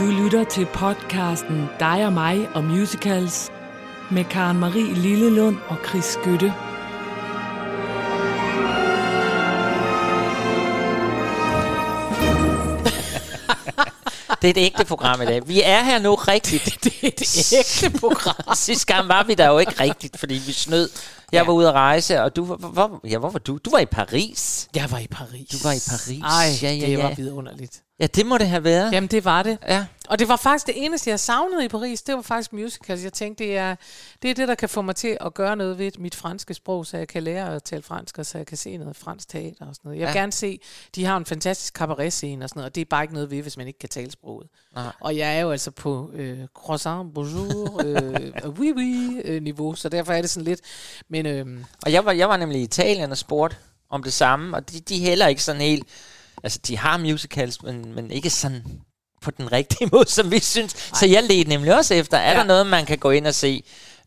Du lytter til podcasten Dig og mig og musicals med Karen Marie Lillelund og Chris Skytte. Det er et ægte program i dag. Vi er her nu rigtigt. Det er et ægte program. Sidste gang var vi der jo ikke rigtigt, fordi vi snød. Jeg var ude at rejse, og du var, hvor, ja, hvor var du? Du var i Paris. Jeg var i Paris. Du var i Paris. Ej, ja, ja, det ja. var vidunderligt. Ja, det må det have været. Jamen, det var det. Ja. Og det var faktisk det eneste, jeg savnede i Paris, det var faktisk musicals. Jeg tænkte, det er, det er det, der kan få mig til at gøre noget ved mit franske sprog, så jeg kan lære at tale fransk, og så jeg kan se noget fransk teater og sådan noget. Jeg vil Ja. gerne se, de har en fantastisk cabaret-scene og sådan noget, og det er bare ikke noget ved, hvis man ikke kan tale sproget. Nej. Og jeg er jo altså på øh, croissant, bonjour, øh, oui, oui øh, niveau, så derfor er det sådan lidt, men øh, Og jeg var, jeg var nemlig i Italien og spurgte om det samme, og de, de er heller ikke sådan helt... Altså, de har musicals, men, men ikke sådan på den rigtige måde, som vi synes. Ej. Så jeg ledte nemlig også efter, er ja. Der noget, man kan gå ind og se?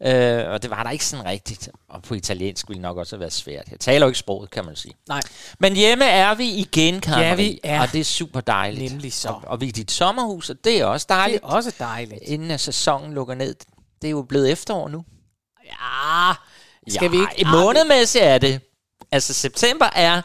Øh, og det var der ikke sådan rigtigt. Og på italiensk ville nok også have været svært. Jeg taler jo ikke sproget, kan man sige. nej, Men hjemme er vi igen, Karen Ja, vi er. Og det er super dejligt. Nemlig så. Og, og vi er i dit sommerhus, og det er også det dejligt. er også dejligt. Inden at sæsonen lukker ned. Det er jo blevet efterår nu. Ja, skal vi Ja, ikke? I månedmæssigt er det. Altså september er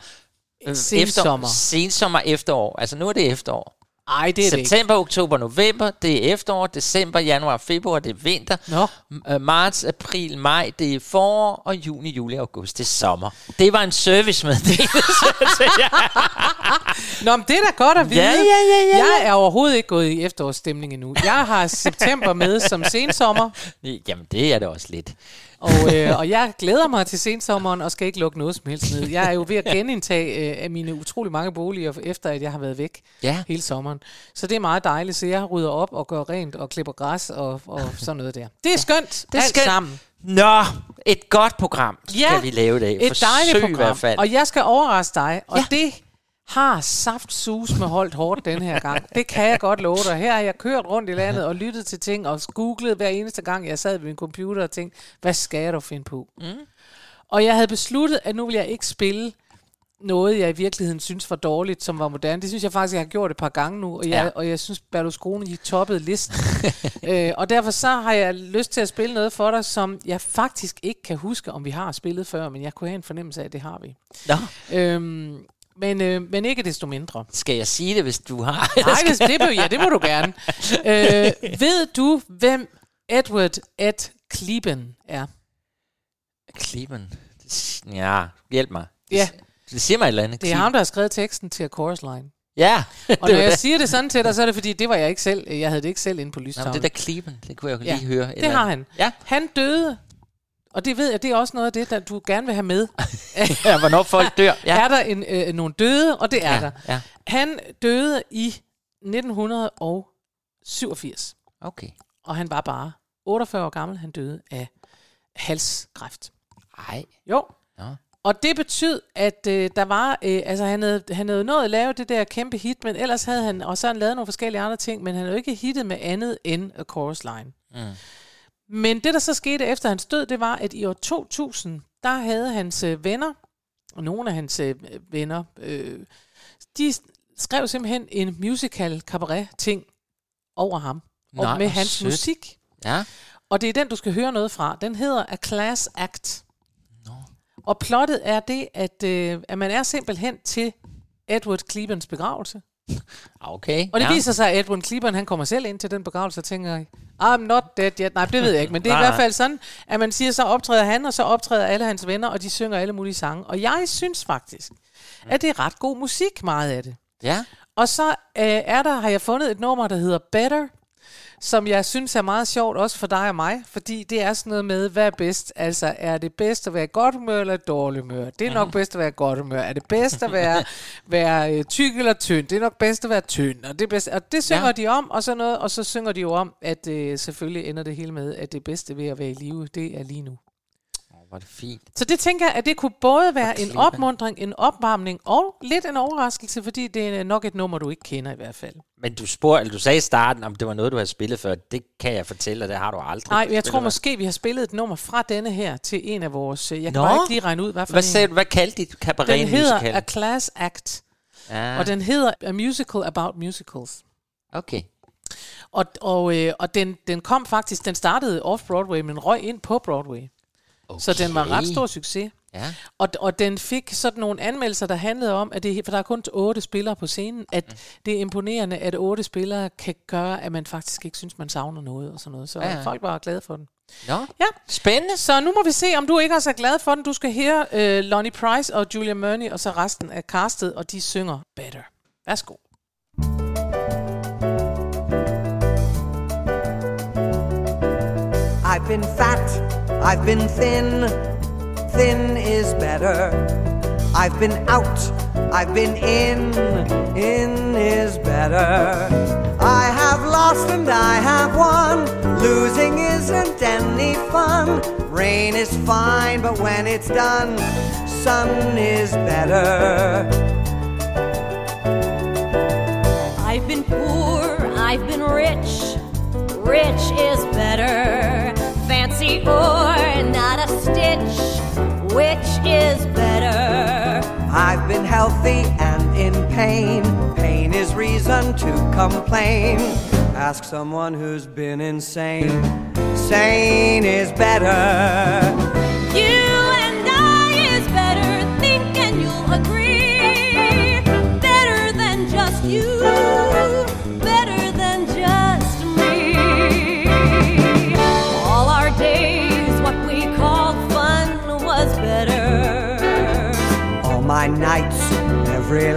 Sensommer. Efter, sensommer efterår. Altså nu er det efterår. Ej, det er det ikke. September, oktober, november, det er efterår. December, januar, februar, det er vinter. Nå, M- øh, Marts, april, maj, det er forår. Og juni, juli, august, det er sommer. Det var en servicemeddelelse til jer. Nå, men det er da godt at vide. Ja, ja, ja, ja, Jeg er overhovedet ikke gået i efterårsstemning endnu. Jeg har september med som sensommer, Jamen, det er det også lidt. Og, øh, og jeg glæder mig til sensommeren og skal ikke lukke noget som helst ned. Jeg er jo ved at genindtage øh, af mine utrolig mange boliger, efter at jeg har været væk Ja. hele sommeren. Så det er meget dejligt, så jeg rydder op og gør rent og klipper græs og, og sådan noget der. Det er skønt, Det er alt skønt. sammen. Nå, et godt program Ja, skal vi lave i dag. Et dejligt Forsøg program. i hvert fald. Og jeg skal overraske dig, og ja. det har saft sus med holdt hårdt den her gang. Det kan jeg godt love dig. Her har jeg kørt rundt i landet og lyttet til ting og googlet hver eneste gang, jeg sad ved min computer og tænkte, hvad skal jeg dog finde på? Mm. Og jeg havde besluttet, at nu vil jeg ikke spille noget, jeg i virkeligheden synes var dårligt, som var moderne. Det synes jeg faktisk, jeg har gjort et par gange nu, og jeg, Ja. ja. og jeg synes, Berlusconi toppede listen. øh, og derfor så har jeg lyst til at spille noget for dig, som jeg faktisk ikke kan huske, om vi har spillet før, men jeg kunne have en fornemmelse af, at det har vi. Nå, Øhm, men, øh, men ikke desto mindre. skal jeg sige det, hvis du har? Nej, det, det, må- ja, det må du gerne. øh, ved du, hvem Edward Ed Kleben er? Klippen. Ja, hjælp mig. Ja, Det siger mig et eller andet. det er ham, der har skrevet teksten til A Chorus Line. Ja, Og når jeg det. siger det sådan til dig, så er det fordi, det var jeg ikke selv. Jeg havde det ikke selv inde på Nå, lystavlen. det der klippen, det kunne jeg jo Ja, lige høre. et det eller har han. Ja. Han døde, og det ved jeg, det er også noget af det, der du gerne vil have med. ja, hvornår folk dør. Ja. Ja, Er der en, øh, nogle døde, og det er ja, der. ja. Han døde i 1987, Okay. og han var bare 48 år gammel. Han døde af halskræft. Ej. Jo. Nå. Og det betød, at øh, der var, øh, altså han havde, han havde nået at lave det der kæmpe hit, men ellers havde han, og så han lavet nogle forskellige andre ting, men han havde jo ikke hittet med andet end A Chorus Line. Mm. Men det, der så skete efter hans død, det var, at i år 2000, der havde hans øh, venner, og nogle af hans øh, venner, øh, de skrev simpelthen en musical cabaret ting over ham, Nej, og med hans sødt. musik. Ja. Og det er den, du skal høre noget fra. Den hedder A Class Act. Nå. Og plottet er det, at, øh, at man er simpelthen til Edward Clebens begravelse. Okay. Og det ja. viser sig, at Edward Cleburne, han kommer selv ind til den begravelse og tænker, I'm not dead yet. Nej, det ved jeg ikke, men det er i hvert fald sådan, at man siger, så optræder han, og så optræder alle hans venner, og de synger alle mulige sange. Og jeg synes faktisk, at det er ret god musik, meget af det. Ja. Og så øh, er der, har jeg fundet et nummer, der hedder Better, som jeg synes er meget sjovt, også for dig og mig, fordi det er sådan noget med, hvad er bedst? Altså, er det bedst at være godt humør eller i dårligt humør? Det er nok bedst at være godt humør. Er det bedst at være, være øh, tyk eller tynd? Det er nok bedst at være tynd. Og det, er bedst, og det synger Ja. de om, og, så noget, og så synger de jo om, at øh, selvfølgelig ender det hele med, at det bedste ved at være i live, det er lige nu. Er det fint. Så det tænker jeg, at det kunne både være en opmundring, en opvarmning og lidt en overraskelse, fordi det er nok et nummer, du ikke kender i hvert fald. Men du spurgte, eller du sagde i starten, om det var noget, du havde spillet før. Det kan jeg fortælle, og det har du aldrig. Nej, jeg tror før. måske, vi har spillet et nummer fra denne her til en af vores... øh, Jeg kan Nå. bare ikke lige regne ud, hvad for Hvad en. sagde du? Hvad kaldte dit cabaret Den hedder musical? A Class Act, Ja, og den hedder A Musical About Musicals. okay. Og, og, øh, og den, den kom faktisk, den startede off-Broadway, men røg ind på Broadway. Okay. Så den var en ret stor succes. Ja. Og, og den fik sådan nogle anmeldelser, der handlede om, at det, for der er kun otte spillere på scenen, at mm. det er imponerende, at otte spillere kan gøre, at man faktisk ikke synes, man savner noget og sådan noget. Så Ja, ja, ja. folk var glade for den. Nå, Ja, spændende. så nu må vi se, om du ikke er så glad for den. Du skal høre øh, Lonnie Price og Julia Murney, og så resten af castet, og de synger Better. Værsgo. Been fat, I've been thin, thin is better. I've been out, I've been in, in is better. I have lost and I have won, losing isn't any fun. Rain is fine, but when it's done, sun is better. Pain. Pain is reason to complain. Ask someone who's been insane. Sane is better. You and I is better. Think and you'll agree. Better than just you.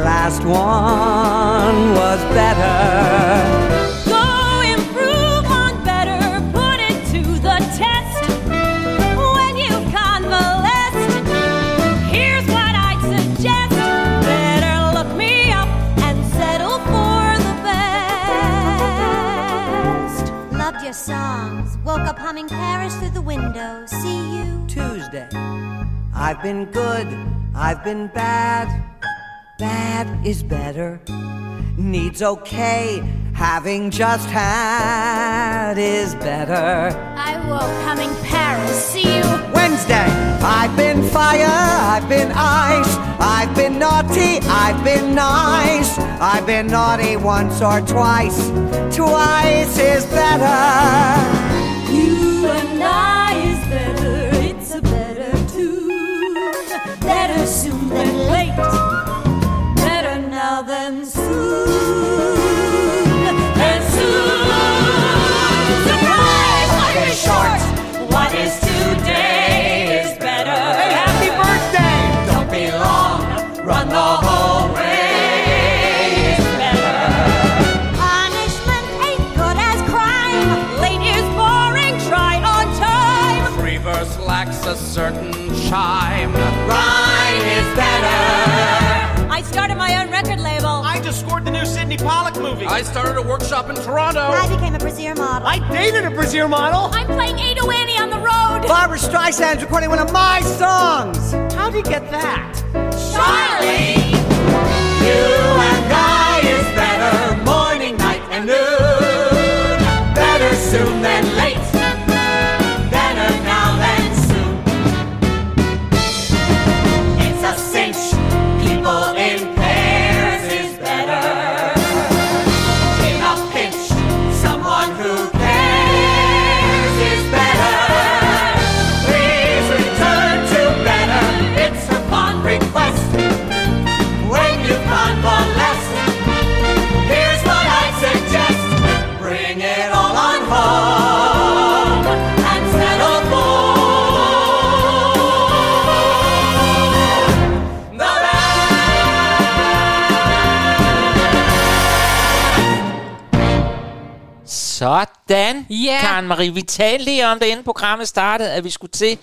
Last one was better. Go improve on better, put it to the test. When you've convalesced, here's what I'd suggest. Better look me up and settle for the best. Loved your songs. Woke up humming Paris through the window. See you. Tuesday. I've been good, I've been bad. Bad is better. Needs okay, having just had is better. I woke humming Paris, see you. Wednesday, I've been fire, I've been ice, I've been naughty, I've been nice, I've been naughty once or twice, twice is better. I started a workshop in Toronto. I became a brassiere model. I dated a brassiere model. I'm playing Ada Annie on the road. Barbara Streisand's recording one of my songs. How'd you get that? Charlie. You and I is better, morning, night, and noon. Better soon than Sådan, Ja. Karen Marie. Vi talte lige om det, inden programmet startede, at vi skulle til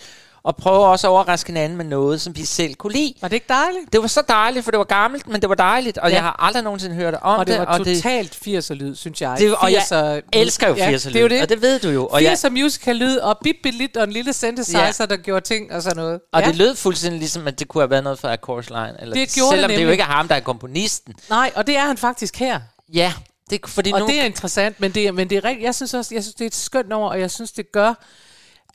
at prøve også at overraske hinanden med noget, som vi selv kunne lide. Var det ikke dejligt? Det var så dejligt, for det var gammelt, men det var dejligt, og Ja. jeg har aldrig nogensinde hørt om Og det var og det, totalt 80'er-lyd, synes jeg. det, og jeg 80'er elsker jo 80'er ja, det er jo det. og det ved du jo. Og, jeg, 80'er musical lyd og bip lit og en lille synthesizer, der gjorde ting og sådan noget. og ja. det lød fuldstændig ligesom, at det kunne have været noget fra Course Line. Eller, Det gjorde det selvom det jo nemlig. ikke er ham, der er komponisten. Nej, og det er han faktisk her. Ja, det, fordi Og nu... det er interessant, men det men det er. Jeg synes også, jeg synes, det er et skønt nummer, og jeg synes, det gør,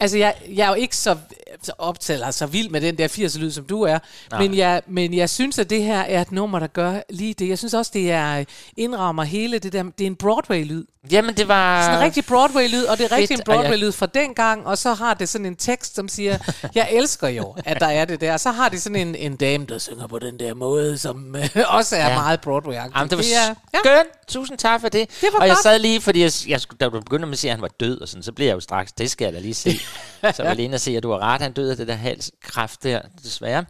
Altså, jeg, jeg er jo ikke så, så optaget eller så vild med den der 80'er-lyd, som du er. Men jeg, men jeg synes, at det her er et nummer, der gør lige det. Jeg synes også, det er indrammer hele det der... Det er en Broadway-lyd. Jamen, det var... Sådan en rigtig Broadway-lyd, og det er rigtig en jeg- Broadway-lyd fra dengang, og så har det sådan en tekst, som siger, jeg elsker jo, at der er det der. Og så har det sådan en, en dame, der synger på den der måde, som øh, også er Ja. meget Broadway-agtig. Jamen, det var er, ja. skønt. Tusind tak for det. Det var og jeg godt. sad lige, fordi jeg, jeg, skulle- da du begyndte med at sige, at han var død, og sådan, så blev jeg jo straks, det skal jeg da lige se. så og se, at du har ret, han døde af det der halskræft der, desværre.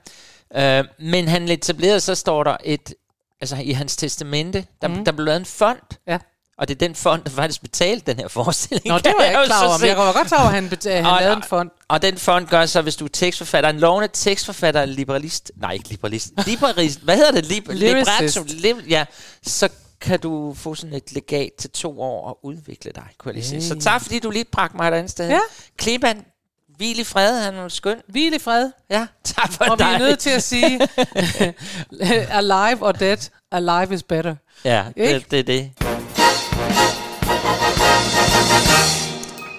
Øh, men han etablerede, så står der et, altså i hans testamente, der, mm. der blev lavet en fond, ja. og det er den fond, der faktisk betalte den her forestilling. Nå, det var jeg ikke klar over, men jeg var godt klar over, at han, beta- han Og- lavede en fond. Og den fond gør så, hvis du er tekstforfatter, en lovende tekstforfatter, liberalist, nej ikke liberalist, liberalist, hvad hedder det? Lib- libretto, lib- ja, så kan du få sådan et legat til to år og udvikle dig, kunne jeg lige sige. Så tak, fordi du lige bragte mig et andet sted. Ja. Kliban, hvil i fred, han er skøn. Hvil i fred. Ja, tak for Og vi er dig. nødt til at sige, alive or dead, alive is better. Ja, det, det er det.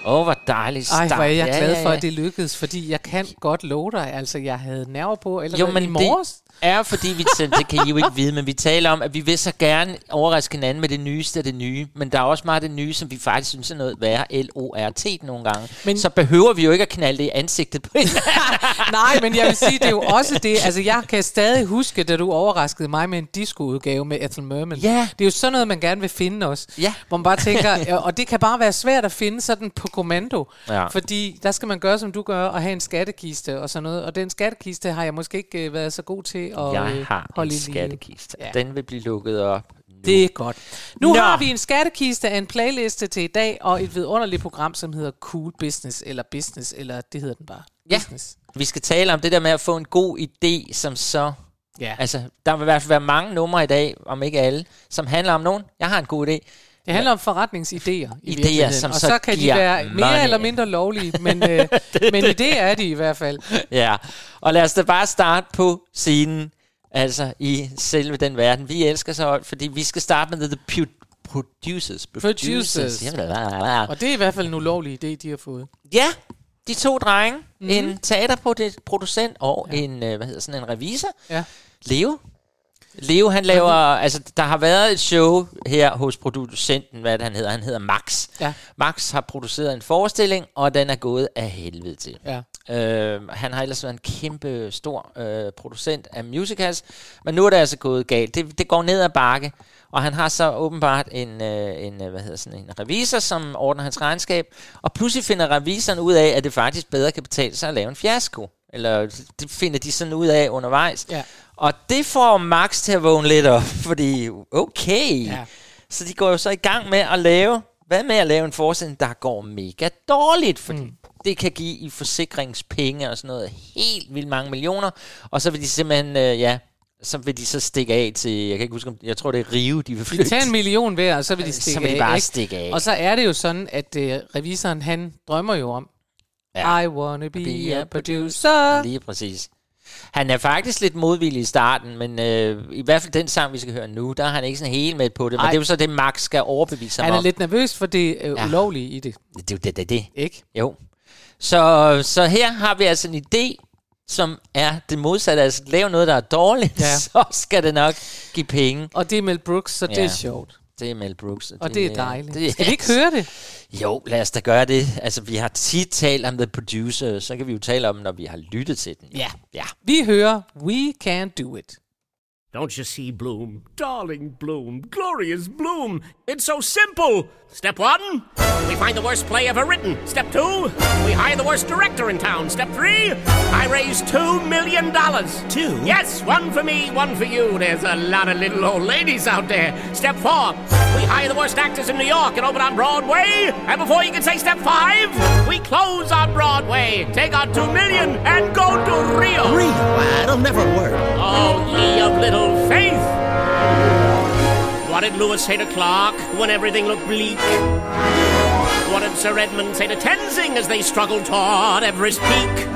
Åh, oh, hvor dejligt Ej, start. hvor er jeg Ja, glad ja, for, ja. at det lykkedes, fordi jeg kan godt love dig, altså jeg havde nerver på, eller Jo, jo, men i morges. Er fordi, vi, det kan I jo ikke vide, men vi taler om, at vi vil så gerne overraske hinanden med det nyeste af det nye, men der er også meget af det nye, som vi faktisk synes er noget værre, L-O-R-T nogle gange. Men, så behøver vi jo ikke at knalde det i ansigtet på hinanden. Nej, men jeg vil sige, det er jo også det. Altså, jeg kan stadig huske, da du overraskede mig med en discoudgave med Ethel Merman. Ja. Det er jo sådan noget, man gerne vil finde også. Ja. Hvor man bare tænker, og det kan bare være svært at finde sådan på kommando. Ja. Fordi der skal man gøre, som du gør, og have en skattekiste og sådan noget. Og den skattekiste har jeg måske ikke øh, været så god til at Jeg øh, har holde en skattekiste. Ja. Den vil blive lukket op nu. Det er godt. Nu Nå. har vi en skattekiste af en playliste til i dag, og et vidunderligt program, som hedder Cool Business, eller Business, eller det hedder den bare. Ja. Business. Vi skal tale om det der med at få en god idé, som så... Ja. Altså, der vil i hvert fald være mange numre i dag, om ikke alle, som handler om nogen. Jeg har en god idé. Det handler om forretningsidéer i Idéer, som og så så, kan de være mere money. eller mindre lovlige, men, øh, men idéer er de i hvert fald. Ja, og lad os da bare starte på scenen, altså i selve den verden. Vi elsker så højt, fordi vi skal starte med The Pu- Producers. Producers. Jamen, Og det er i hvert fald en ulovlig idé, de har fået. Ja, de to drenge, Mhm. mm-hmm. en teaterproducent og ja. en, øh, hvad hedder sådan en revisor, Ja. Leo. Leo, han laver, altså der har været et show her hos producenten, hvad det, han hedder, han hedder Max. Ja. Max har produceret en forestilling, og den er gået af helvede til. Ja. Øh, han har ellers været en kæmpe stor øh, producent af musicals, men nu er det altså gået galt. Det, det går ned ad bakke, og han har så åbenbart en, øh, en, øh, hvad hedder sådan, en revisor, som ordner hans regnskab, og pludselig finder revisoren ud af, at det faktisk bedre kan betale sig at lave en fiasko. Eller det finder de sådan ud af undervejs. Ja. Og det får Max til at vågne lidt op, fordi okay. Ja. Så de går jo så i gang med at lave, hvad med at lave en forestilling, der går mega dårligt, fordi mm. det kan give i forsikringspenge og sådan noget helt vildt mange millioner, og så vil de simpelthen, øh, ja, så vil de så stikke af til, jeg kan ikke huske, om, jeg tror det er Rio, de vil De flytte. tager en million hver, og så vil de Så stikke vil de af. bare ikke? stikke af. Og så er det jo sådan, at øh, revisoren, han drømmer jo om, Ja. I wanna be, Be a a producer. Lige præcis. Han er faktisk lidt modvillig i starten, men øh, i hvert fald den sang, vi skal høre nu, der er han ikke sådan helt med på det. Men Ej. det er jo så det, Max skal overbevise ham Han er om. lidt nervøs for det øh, Ja. ulovlige i det, Det er jo det, det, det. ikke? Jo. Så, så her har vi altså en idé, som er det modsatte. Altså lave noget, der er dårligt, ja. Så skal det nok give penge. Og det er Mel Brooks, så det Ja. er sjovt. Det er Mel Brooks. Og det er dejligt. det Skal vi ikke høre det? Jo, lad os da gøre det. Altså, vi har tit talt om The Producer, så kan vi jo tale om, når vi har lyttet til den. Ja. Ja. Vi hører We Can Do It. Don't you see, Bloom? Darling Bloom, glorious Bloom. It's so simple. Step one, we find the worst play ever written. Step two, we hire the worst director in town. Step three, I raise two million dollars. Two? Yes, one for me, one for you. There's a lot of little old ladies out there. Step four, we hire the worst actors in New York and open on Broadway. And before you can say step five, we close on Broadway, take our two million, and go to Rio. Rio, that'll never work. Oh, ye of little faith! What did Lewis say to Clark when everything looked bleak? What did Sir Edmund say to Tenzing as they struggled toward Everest Peak?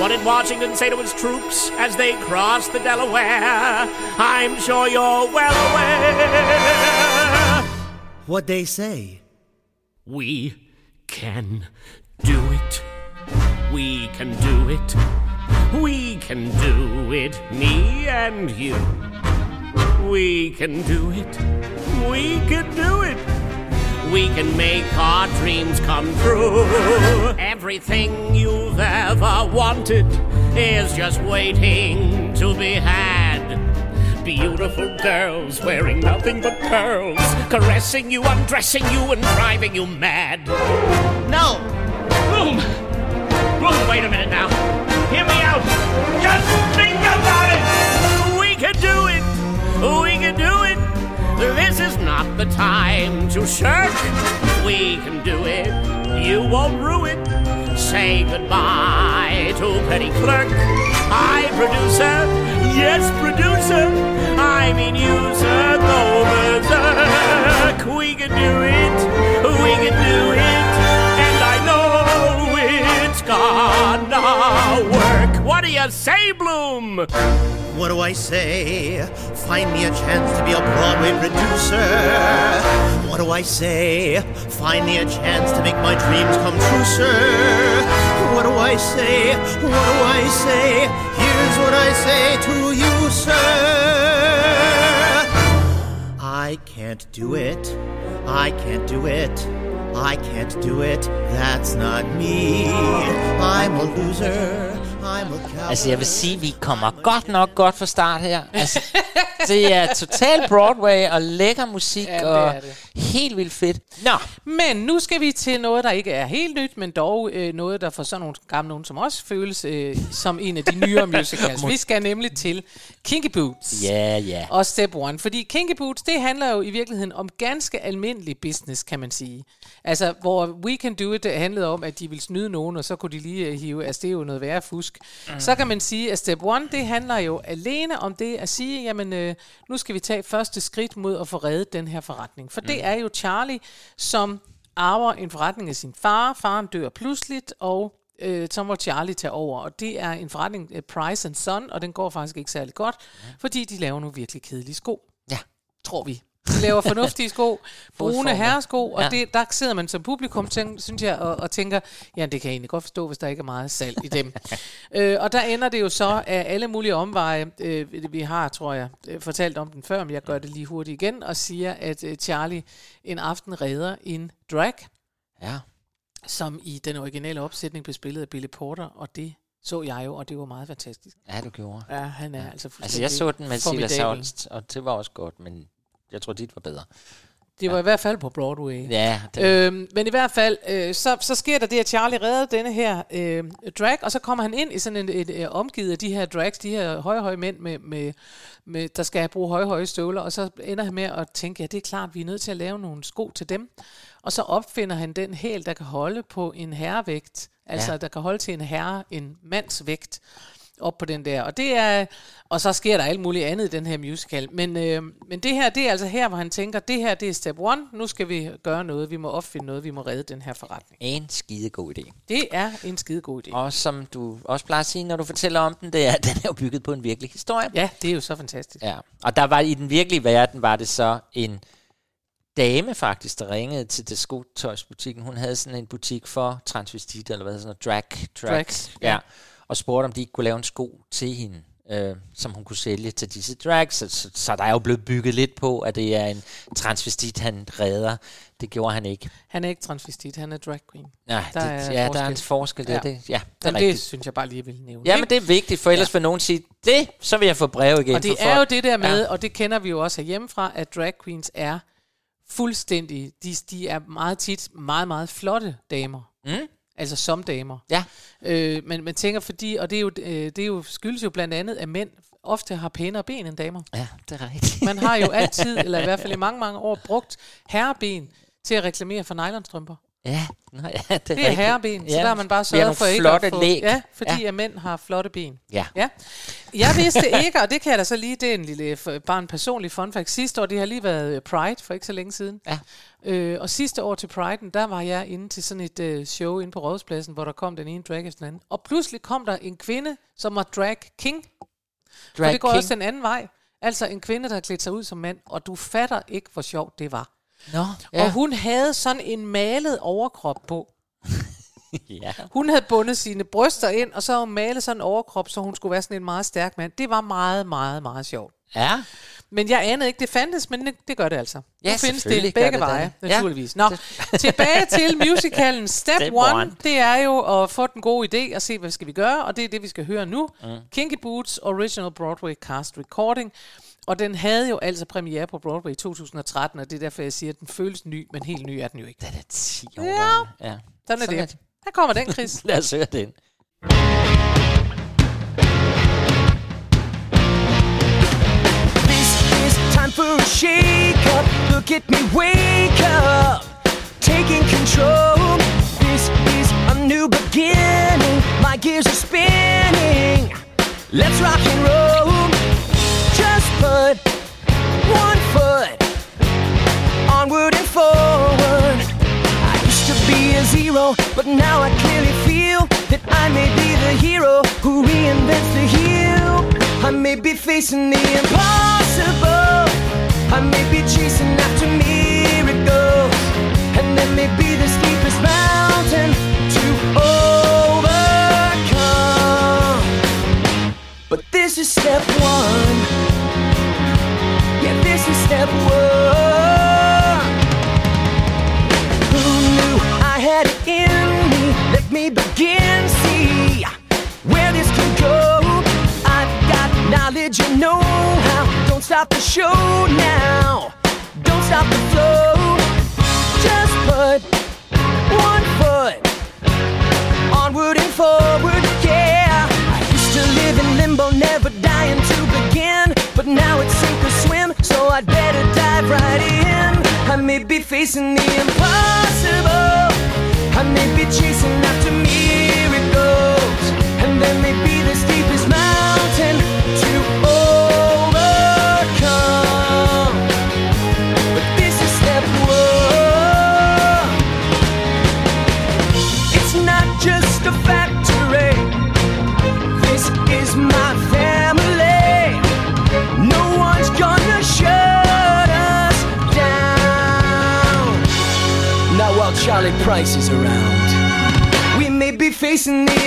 What did Washington say to his troops as they crossed the Delaware? I'm sure you're well aware. What'd they say? We can do it. We can do it. We can do it, me and you. We can do it. We can do it. We can make our dreams come true. Everything you've ever wanted is just waiting to be had. Beautiful girls wearing nothing but pearls, caressing you, undressing you, and driving you mad. No! Boom! Boom, wait a minute now. Hear me out. Just think about it! We can do it! We can do it! This is not the time to shirk. We can do it. You won't rue it. Say goodbye to petty clerk. Hi, producer. Yes, producer. I mean user. Go berserk. We can do it. Work. What do you say, Bloom? What do I say? Find me a chance to be a Broadway producer. What do I say? Find me a chance to make my dreams come true, sir. What do I say? What do I say? Here's what I say to you, sir. I can't do it. I can't do it. I can't do it. That's not me. I'm a loser. Altså, jeg vil sige, vi kommer godt nok godt fra start her. Altså, det er total Broadway og lækker musik Ja, det og det. helt vildt fedt. Nå, Men nu skal vi til noget, der ikke er helt nyt, men dog øh, noget, der for sådan nogle gamle nogen som os føles øh, som en af de nyere musicals. vi skal nemlig til Kinky Boots. ja, ja. Og Step One. Fordi Kinky Boots, det handler jo i virkeligheden om ganske almindelig business, kan man sige. Altså, hvor We Can Do It det handlede om, at de ville snyde nogen, og så kunne de lige øh, hive, altså det er jo noget værre fusk. Mm. Så kan man sige, at Step One, det handler jo alene om det at sige, jamen, øh, nu skal vi tage første skridt mod at få reddet den her forretning. For mm. det er jo Charlie, som arver en forretning af sin far. Faren dør pludseligt, og øh, så må Charlie tage over. Og det er en forretning, uh, Price and Son, og den går faktisk ikke særlig godt, fordi de laver nogle virkelig kedelige sko. Ja. Tror vi. De laver fornuftige sko, brune herresko, og Ja. det, der sidder man som publikum, tænk, synes jeg, og, og tænker, ja, det kan jeg egentlig godt forstå, hvis der ikke er meget salg i dem. øh, og der ender det jo så af alle mulige omveje. Øh, vi har, tror jeg, øh, fortalt om den før, men jeg gør det lige hurtigt igen, og siger, at øh, Charlie en aften redder en drag, Ja. som i den originale opsætning blev spillet af Billy Porter, og det så jeg jo, og det var meget fantastisk. Ja, du gjorde. Ja, han er ja. altså Altså, jeg så den med Silas. Holst, og det var også godt, men jeg tror, dit var bedre. Det var i hvert fald på Broadway. Ja, det, Øhm, men i hvert fald, øh, så, så sker der det, at Charlie redder denne her øh, drag, og så kommer han ind i sådan en, et, et, omgivet af de her drags, de her høje, høje mænd, med, med, med, der skal bruge høje, høje støvler, og så ender han med at tænke, ja, det er klart, vi er nødt til at lave nogle sko til dem. Og så opfinder han den hæl, der kan holde på en herrevægt, altså Ja. ja. der kan holde til en herre, en mands vægt op på den der. Og det er og så sker der alt muligt andet i den her musical. Men, øh, men det her, det er altså her, hvor han tænker, det her, det er step one. Nu skal vi gøre noget. Vi må opfinde noget. Vi må redde den her forretning. en skide god idé. Det er en skide god idé. Og som du også plejer at sige, når du fortæller om den, det er, at den er jo bygget på en virkelig historie. Ja, det er jo så fantastisk. Ja, og der var i den virkelige verden, var det så en dame faktisk, der ringede til det skotøjsbutikken. Hun havde sådan en butik for transvestitter, eller hvad hedder sådan noget, drag, drag, Drags, ja. ja. Og spurgte, om de ikke kunne lave en sko til hende, øh, som hun kunne sælge til disse drags. Så, så, så der er jo blevet bygget lidt på, at det er en transvestit, han redder. Det gjorde han ikke. Han er ikke transvestit, han er drag queen. Nej, Der det, er ja, der er forskel. en forskel. Ja, Ja. det, ja, det Jamen, det synes jeg bare lige vil nævne. Ja, men det er vigtigt, for ellers ja. vil nogen sige, det, så vil jeg få brev igen. Og det er jo det der med, Ja. og det kender vi jo også hjemmefra, at drag queens er fuldstændig, de, de er meget tit meget, meget flotte damer. Mm. Altså som damer. Ja. Øh, men man tænker fordi, og det er jo, øh, det er jo skyldes jo blandt andet, at mænd ofte har pænere ben end damer. Ja, det er rigtigt. Man har jo altid, eller i hvert fald i mange, mange år, brugt herreben til at reklamere for nylonstrømper. Ja, nå, ja det er, Det er rigtigt. herreben, så Ja, der har man bare sørget for ikke at få... læg. Ja, fordi Ja. at mænd har flotte ben. Ja. Ja. Jeg vidste ikke, og det kan jeg da så lige, det er en lille, f- bare en personlig fun fact. Sidste år, det har lige været øh, Pride, for ikke så længe siden. Ja. Øh, og sidste år til Pride'en, der var jeg inde til sådan et øh, show inde på Rådhuspladsen, hvor der kom den ene drag efter den anden. Og pludselig kom der en kvinde, som var drag king. Drag og det går king. også den anden vej. Altså en kvinde, der har klædt sig ud som mand, og du fatter ikke, hvor sjovt det var. Nå, Ja. Og hun havde sådan en malet overkrop på. ja. Hun havde bundet sine bryster ind, og så havde hun malet sådan en overkrop, så hun skulle være sådan en meget stærk mand. Det var meget, meget, meget sjovt. Ja. Men jeg anede ikke, det fandtes, men det, det gør det altså. Ja, nu findes det begge det det. veje, Ja. naturligvis. Nå, tilbage til musicalen Step, Step one. one. Det er jo at få den gode idé og se, hvad skal vi gøre, og det er det, vi skal høre nu. Mm. Kinky Boots Original Broadway Cast Recording. Og den havde jo altså premiere på Broadway i 2013, og det er derfor, jeg siger, at den føles ny, men helt ny er den jo ikke. Den er 10 år Ja. Ja. Sådan er Sådan er det. Her kommer den, Chris. Lad os høre den. Time for a shake up. Look at me, wake up. Taking control. This is a new beginning. My gears are spinning. Let's rock and roll. Just put one foot onward and forward. I used to be a zero, but now I clearly feel that I may be the hero who reinvents the heel. I may be facing the impossible. I may be chasing after miracles. And there may be the steepest mountain to overcome. But this is step one. Yeah, this is step one. Who knew I had it in me? Let me begin, see where this knowledge and know-how. Don't stop the show now. Don't stop the flow. Just put one foot onward and forward, yeah. I used to live in limbo, never dying to begin. But now it's sink or swim, so I'd better dive right in. I may be facing the impossible. I may be chasing after miracles. And there may be the steepest mountain Is around. We may be facing the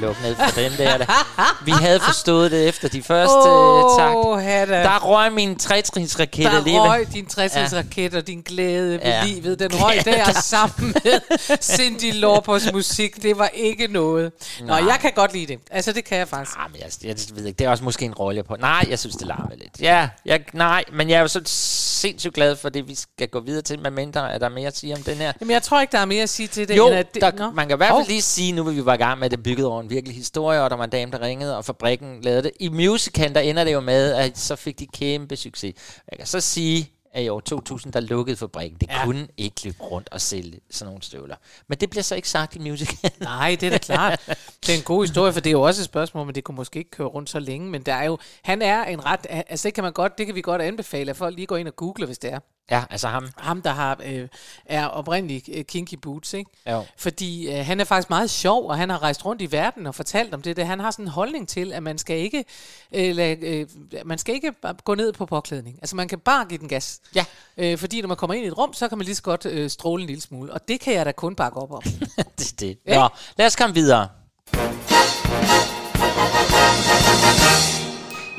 bare, bare luk ned for den der. Vi havde forstået det efter de første oh, takt. Hatta. Der røg min trætrinsraket Der alligevel. røg din 60 raket og din glæde ved Ja. livet. Den røg der sammen med Cindy Laupers musik. Det var ikke noget. Nå, Nej. jeg kan godt lide det. Altså, det kan jeg faktisk. Ah, men jeg, jeg, ved ikke, det er også måske en rolle på. Nej, jeg synes, det larmer lidt. Ja, jeg, nej, men jeg er jo så sindssygt glad for det, vi skal gå videre til, med mindre er der mere at sige om den her. Jamen, jeg tror ikke, der er mere at sige til det, Jo, end at det... der, man kan i hvert fald Hov. lige sige, nu vil vi bare i gang med, at det bygget over en virkelig historie, og der var en dame, der ringede, og fabrikken lavede det. I musicalen, der ender det jo med, at så fik de kæmpe succes. Jeg kan så sige, at i år 2000, der lukkede fabrikken. Det Ja. kunne ikke løbe rundt og sælge sådan nogle støvler. Men det bliver så ikke sagt i musicalen. Nej, det er da klart. Det er en god historie, for det er jo også et spørgsmål, men det kunne måske ikke køre rundt så længe. Men der er jo, han er en ret, altså det kan man godt, det kan vi godt anbefale, at folk lige går ind og googler, hvis det er. Ja, altså ham. Ham, der har, øh, er oprindelig øh, Kinky Boots, ikke? Jo. Fordi øh, han er faktisk meget sjov, og han har rejst rundt i verden og fortalt om det. det. Han har sådan en holdning til, at man skal ikke, øh, lade, øh, man skal ikke gå ned på påklædning. Altså man kan bare give den gas. Ja. Øh, fordi når man kommer ind i et rum, så kan man lige så godt øh, stråle en lille smule. Og det kan jeg da kun bakke op om. det er det. Ikke? Nå, lad os komme videre.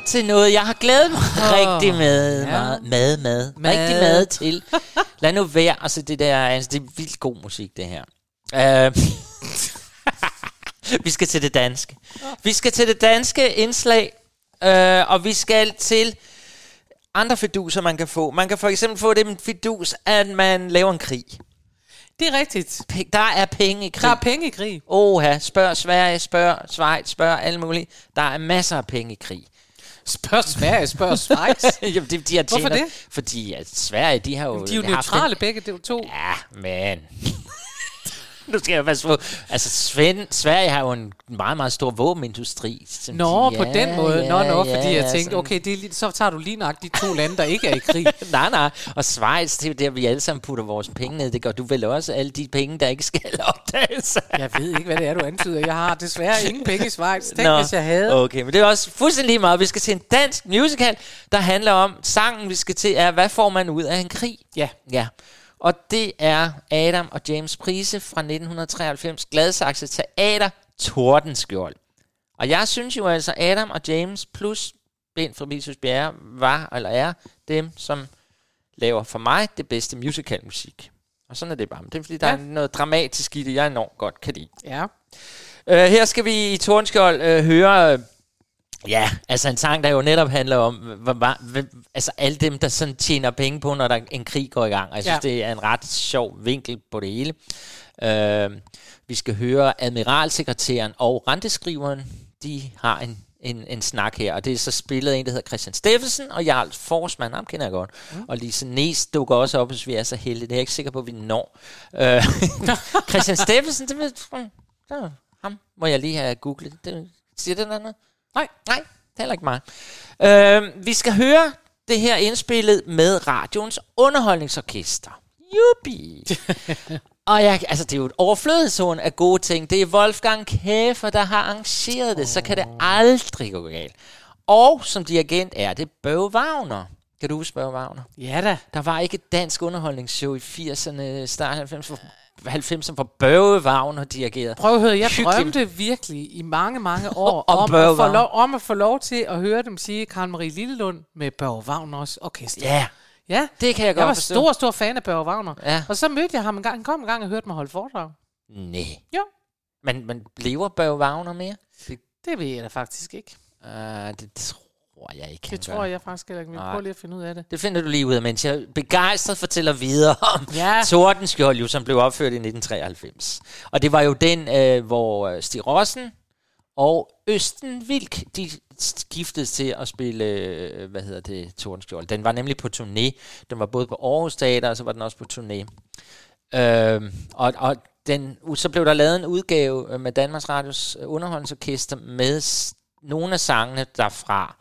Til noget, jeg har glædet mig oh, rigtig med, ja. meget, mad, mad, Mad. rigtig mad til. Lad nu være, altså det der, altså det er vildt god musik, det her. Uh, vi skal til det danske. Vi skal til det danske indslag, uh, og vi skal til andre fiduser, man kan få. Man kan for eksempel få det med fidus, at man laver en krig. Det er rigtigt. P- der er penge i krig. Der er penge i krig. Oha, spørg Sverige, spørg Schweiz, spørg alle mulige. Der er masser af penge i krig. Spørg Sverige, spørg Schweiz. Jamen, de, de har Hvorfor tjener, det? Fordi at Sverige, de har jo... De er jo haft neutrale en- begge, det er jo to. Ja, men... nu skal jeg passe på. Altså, Svend, Sverige har jo en meget, meget stor våbenindustri. som Nå, de- på den måde. ja, Nå, nå, ja, fordi jeg ja, tænkte, sådan- okay, det er så tager du lige nok de to lande, der ikke er i krig. nej, nej. Og Schweiz, det er jo der, vi alle sammen putter vores penge ned. Det gør du vel også alle de penge, der ikke skal opdages. Jeg ved ikke, hvad det er, du antyder. Jeg har desværre ingen penge i Schweiz. Tænk, hvis jeg havde. Okay, men det er også fuldstændig lige meget. Vi skal til en dansk musical, der handler om, sangen vi skal til er, hvad får man ud af en krig? Ja. Ja. Og det er Adam og James Prise fra 1993, Gladsaxe Teater, Tordenskjold. Og jeg synes jo altså, Adam og James plus Bent Fabricius Bjerre var, eller er, dem, som laver for mig det bedste musicalmusik. Og sådan er det bare. Men Det er fordi, der Ja. er noget dramatisk i det, jeg enormt godt kan lide. Ja. Uh, her skal vi i Tornskjold uh, høre... Uh, ja, altså en sang, der jo netop handler om, hvor, altså alle dem, der sådan tjener penge på, når der en krig går i gang. Og jeg synes, Ja. det er en ret sjov vinkel på det hele. Uh, vi skal høre admiralsekretæren og renteskriveren. De har en, en, en snak her, og det er så spillet af en, der hedder Christian Steffensen, og Jarl Forsman, ham kender jeg godt. Mm. Og Lise Næs dukker også op, hvis vi er så heldige. Det er jeg ikke sikker på, at vi når. Uh, Christian Steffensen, det ved det er ham må jeg lige have googlet. Det, siger det noget? Nej. Nej, heller ikke mig. Øh, vi skal høre det her indspillet med radions underholdningsorkester. Jubi! Og jeg, altså, det er jo et overflødighedszone af gode ting. Det er Wolfgang Kæfer, der har arrangeret det. Så kan det aldrig gå galt. Og som dirigent er det Børge Wagner. Kan du huske Wagner? Ja da. Der var ikke et dansk underholdningsshow i 80'erne, start 90'erne, 90'erne, hvor Børge Wagner dirigerede. Prøv at høre, jeg Hyggeligt. drømte virkelig i mange, mange år Om om, at få lov, om at få lov til at høre dem sige Karen Marie Lillelund med Børge Wagners orkester. Ja, ja. det kan jeg godt Jeg var forstå. stor, stor fan af Børge Wagner. Ja. Og så mødte jeg ham en gang. Han kom en gang og hørte mig holde foredrag. Nej. Jo. Men, men lever Børge Wagner mere? Det, Det ved jeg da faktisk ikke. uh, det tror jeg ikke, Det gør. tror jeg faktisk heller ikke. Vi prøver lige at finde ud af det. Det finder du lige ud af, mens jeg begejstret fortæller videre om Ja. Tordenskjold, jo, som blev opført i 1993. Og det var jo den, øh, hvor øh, Stig Rossen og Østen Vilk, de skiftedes til at spille, øh, hvad hedder det, Tordenskjold. Den var nemlig på turné. Den var både på Aarhus Teater, og så var den også på turné. Øh, og, og den, så blev der lavet en udgave med Danmarks Radios øh, underholdningsorkester med nogle af sangene derfra.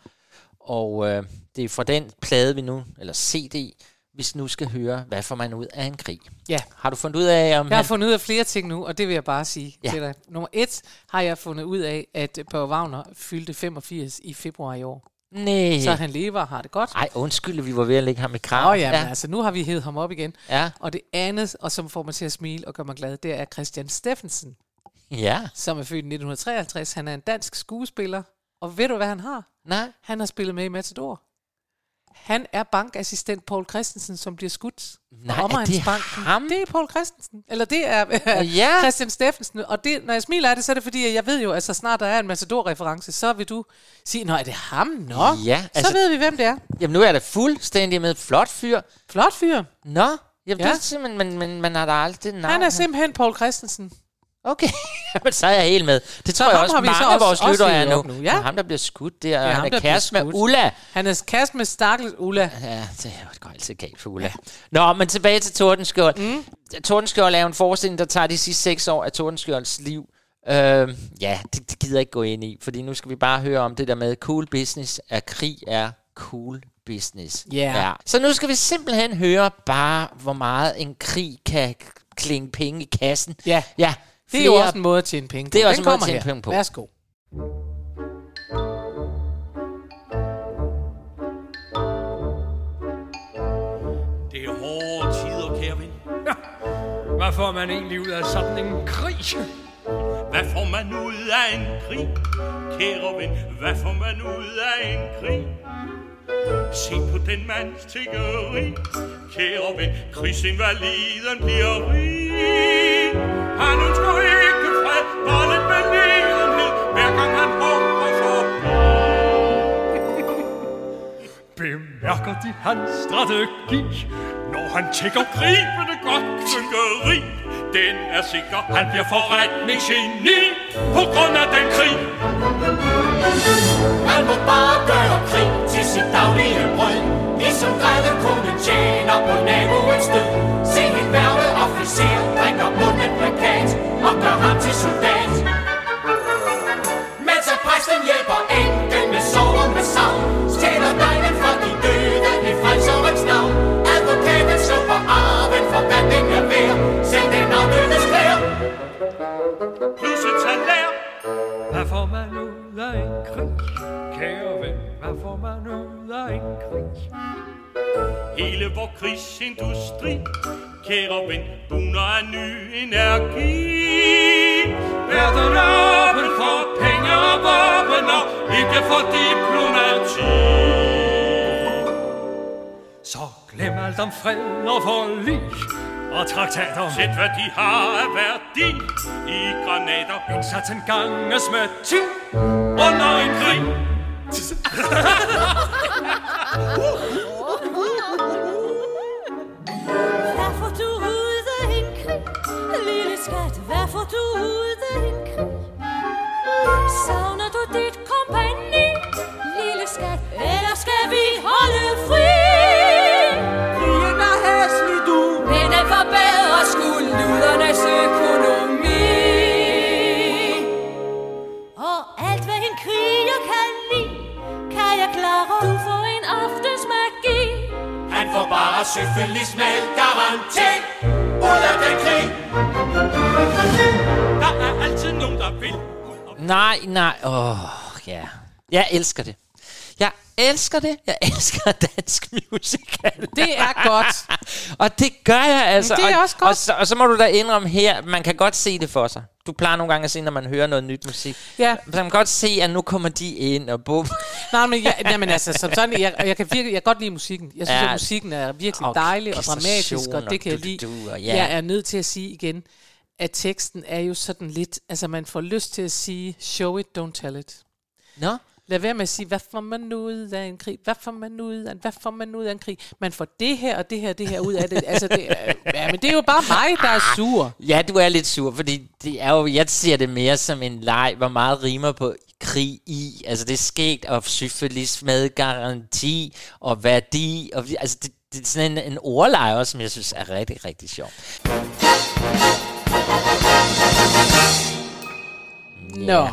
Og øh, det er fra den plade, vi nu, eller CD, vi nu skal høre, hvad får man ud af en krig. Ja. Har du fundet ud af, om Jeg har han... fundet ud af flere ting nu, og det vil jeg bare sige Ja. ja. til dig. Nummer et har jeg fundet ud af, at Børge Wagner fyldte 85 i februar i år. Nej. Så han lever og har det godt. Ej, undskyld, vi var ved at lægge ham i krav. oh, ja, men altså nu har vi hævet ham op igen. Ja. Og det andet, og som får mig til at smile og gør mig glad, det er Christian Steffensen, ja. som er født i 1953. Han er en dansk skuespiller, og ved du, hvad han har? Nej. Han har spillet med i Matador. Han er bankassistent Paul Christensen, som bliver skudt. Nej, er det Omegnsbanken. ham? Det er Paul Christensen. Eller det er Ja. Christian Steffensen. Og det, når jeg smiler af det, så er det fordi, at jeg ved jo, at så snart der er en Matador-reference, så vil du sige, nå, er det ham? Nå, Ja, så altså- ved vi, hvem det er. Jamen, nu er det fuldstændig med flot fyr. Flot fyr. Nå, jamen, ja. Ja. det er simpelthen, men, men man har da aldrig navn. Han er simpelthen Paul Christensen. Okay, Jamen, så er jeg helt med. Det tror Så jeg også, har vi så mange af også- vores også lyttere er nu. nu, ja. Og ham, der bliver skudt der, Ja, han ham, er kæreste med. Ulla. Han er kast med stakkels Ulla. Ja, det er går altid galt for Ulla. Nå, men tilbage til Tordenskjold. Mm. Tordenskjold er en forestilling, der tager de sidste seks år af Tordenskjolds liv. Øh, ja, det, det gider jeg ikke gå ind i, fordi nu skal vi bare høre om det der med cool business, at krig er cool business. Ja. ja. Så nu skal vi simpelthen høre bare, hvor meget en krig kan klinge penge i kassen. Ja, Ja, det er jo også en måde at tjene penge på. Det er også Den en måde at kommer tjene her. penge på. Værsgo. Det er hårde tider, kære ven. Hvad får man egentlig ud af sådan en krig? Hvad får man ud af en krig? Kære ven, hvad får man ud af en krig? Se på den mands tiggeri. Kære ven, krigsinvaliden bliver rig. Bemærker de hans strategi? Når han tjekker gribende godt klynkeri den er sikker, han bliver forretningsgeni På grund af den krig. Han må bare gøre krig til sit daglige brød. Ligesom grædekonen tjener på naboens død. Se en værve officer officer drikker munden plakat og gør ham til soldat. Hvad får man ud af en krig? Kære ven, hvad får man ud af en krig? Hele vor krigsindustri, kære ven, buner af ny energi. Verden er åben for penge og våben, og ikke for diplomati. Så glem alt om fred og forlig og traktater. Sæt hvad de har af værdi i granater. Indsatsen ganges med 10 Under en krig. Hvad får du ud af en krig? Lille skat, hvad får du ud får bare syfilis med garanti ud af den krig. Der er altid nogen, der vil. Nej, nej. Åh, oh, ja. Jeg elsker det. Elsker det. Jeg elsker dansk musical. Det er godt. og det gør jeg altså. det er og, også godt. Og så, og så må du da indrømme her, man kan godt se det for sig. Du plejer nogle gange at se, når man hører noget nyt musik. Ja. Man kan godt se, at nu kommer de ind, og bum. Nej, men, jeg, nej, men altså, som sådan, jeg, jeg, kan virkelig, jeg kan godt lide musikken. Jeg synes, Ja. at musikken er virkelig Og dejlig og dramatisk, og det kan jeg og lide. og ja. Jeg er nødt til at sige igen, at teksten er jo sådan lidt, altså man får lyst til at sige, show it, don't tell it. Nå? Lad være med at sige, hvad får man ud af en krig? Hvad får man ud af, hvad får man ud af en krig? Man får det her og det her og det her ud af det. Altså, det er, ja, men det er jo bare mig, der er sur. Ja, du er lidt sur, fordi det er jo, jeg ser det mere som en leg, hvor meget rimer på krig i. Altså det er sket, og syfilis med garanti og værdi. Og, altså det, det er sådan en, en ordleje også, som jeg synes er rigtig, rigtig sjov. Nå.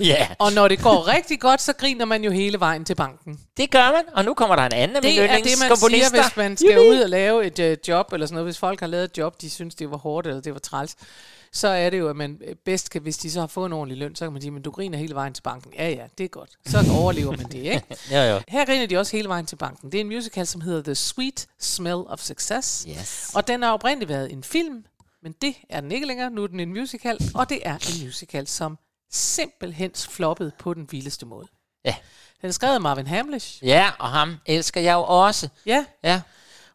Ja, Og når det går rigtig godt, så griner man jo hele vejen til banken. det gør man. Og nu kommer der en anden af Det mine er det, man siger, hvis man skal ud og lave et øh, job, eller sådan noget. Hvis folk har lavet et job, de synes, det var hårdt, eller det var træls, så er det jo, at man øh, bedst kan, hvis de så har fået en ordentlig løn, så kan man sige, men du griner hele vejen til banken. Ja, ja, det er godt. Så overlever man det, ikke? Jo, jo. Her griner de også hele vejen til banken. Det er en musical, som hedder The Sweet Smell of Success. Yes. Og den har oprindeligt været en film, men det er den ikke længere. Nu er den en musical, og det er en musical, som simpelthen floppede på den vildeste måde. Ja. Den er skrevet af Marvin Hamlish. Ja, og ham elsker jeg jo også. Ja, Ja.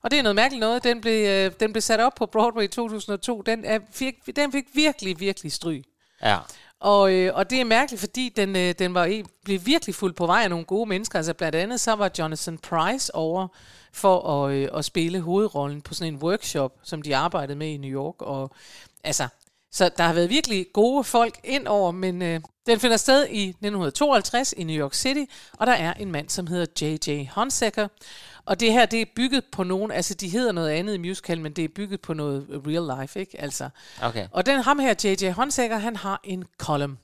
og det er noget mærkeligt noget. Den blev, øh, den blev sat op på Broadway i 2002. Den, er, fik, den fik virkelig, virkelig stryg. Ja. Og, øh, og det er mærkeligt, fordi den, øh, den var blev virkelig fuld på vej af nogle gode mennesker. Altså blandt andet så var Jonathan Price over for at, øh, at spille hovedrollen på sådan en workshop, som de arbejdede med i New York. Og, altså, så der har været virkelig gode folk ind over, men øh, den finder sted i 1952 i New York City, og der er en mand, som hedder J.J. Hunsaker. Og det her, det er bygget på nogen, altså de hedder noget andet i musical, men det er bygget på noget real life, ikke? Altså, Okay. og den ham her, J.J. Håndsager, han har en column,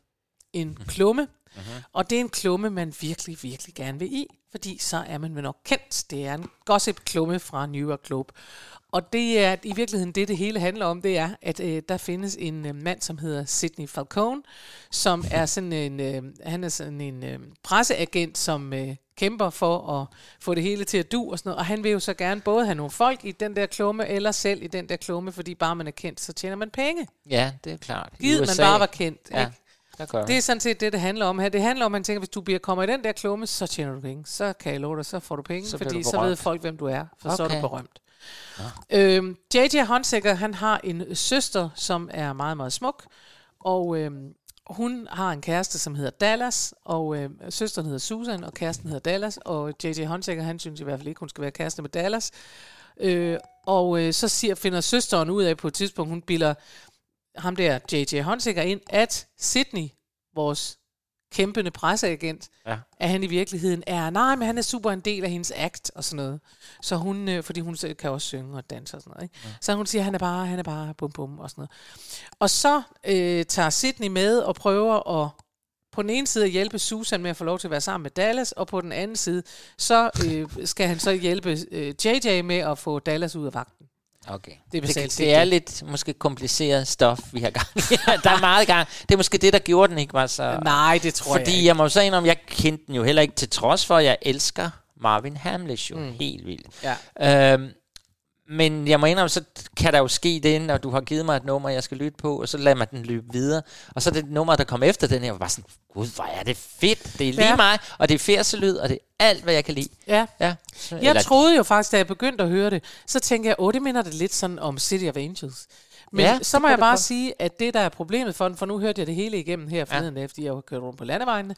en klumme, Mhm. og det er en klumme, man virkelig, virkelig gerne vil i, fordi så er man vel nok kendt. Det er en gossip-klumme fra New York Globe. Og det er i virkeligheden det, det hele handler om, det er, at øh, der findes en øh, mand, som hedder Sidney Falcone, som er sådan en, øh, han er sådan en øh, presseagent, som øh, kæmper for at få det hele til at du og sådan noget. Og han vil jo så gerne både have nogle folk i den der klumme, eller selv i den der klumme, fordi bare man er kendt, så tjener man penge. Ja, det er klart. Givet man bare var kendt. Ja, Ikke? Der gør Det er sådan set det, det handler om her. Det handler om, at man tænker, hvis du bliver kommer i den der klumme, så tjener du penge. Så kan jeg love dig, så får du penge, Så fordi du så ved folk, hvem du er, for så er du Okay. berømt. Øhm, J.J. Hunsaker, han har en søster, som er meget, meget smuk, og øhm, hun har en kæreste, som hedder Dallas, og øhm, søsteren hedder Susan, og kæresten hedder Dallas, og J.J. Hunsaker, han synes i hvert fald ikke, hun skal være kæreste med Dallas. Øh, og øh, så siger, finder søsteren ud af på et tidspunkt, hun bilder ham der J.J. Hunsaker ind, at Sydney, vores kæmpende presseagent, Ja. at han i virkeligheden er, nej, men han er super en del af hendes act og sådan noget. Så hun, øh, fordi hun kan også synge og danse og sådan noget. Ikke? Ja. Så hun siger, han er bare, han er bare bum bum og sådan noget. Og så øh, tager Sydney med og prøver at på den ene side at hjælpe Susan med at få lov til at være sammen med Dallas, og på den anden side, så øh, skal han så hjælpe øh, JJ med at få Dallas ud af vagten. Okay. Det er det, basalt det er det. lidt måske kompliceret stof, vi har gang i. der er meget gang. Det er måske det, der gjorde den ikke var så... Nej, det tror jeg Fordi jeg må så indrømme, jeg kendte den jo heller ikke, til trods for, at jeg elsker Marvin Hamlish jo mm. helt vildt. Ja. Øhm, men jeg må indrømme, så kan der jo ske det, når du har givet mig et nummer, jeg skal lytte på, og så lader man den løbe videre. Og så er det nummer, der kom efter den her, var bare sådan, gud, hvor er det fedt. Det er lige Ja. mig, og det er færselyd, og det er alt, hvad jeg kan lide. Ja. ja. Jeg Eller- troede jo faktisk, da jeg begyndte at høre det, så tænkte jeg, åh, det minder det lidt sådan om City of Angels. Men Ja, så må jeg bare godt. sige, at det, der er problemet for den, for nu hørte jeg det hele igennem her forleden, ja. efter jeg har kørt rundt på landevejene,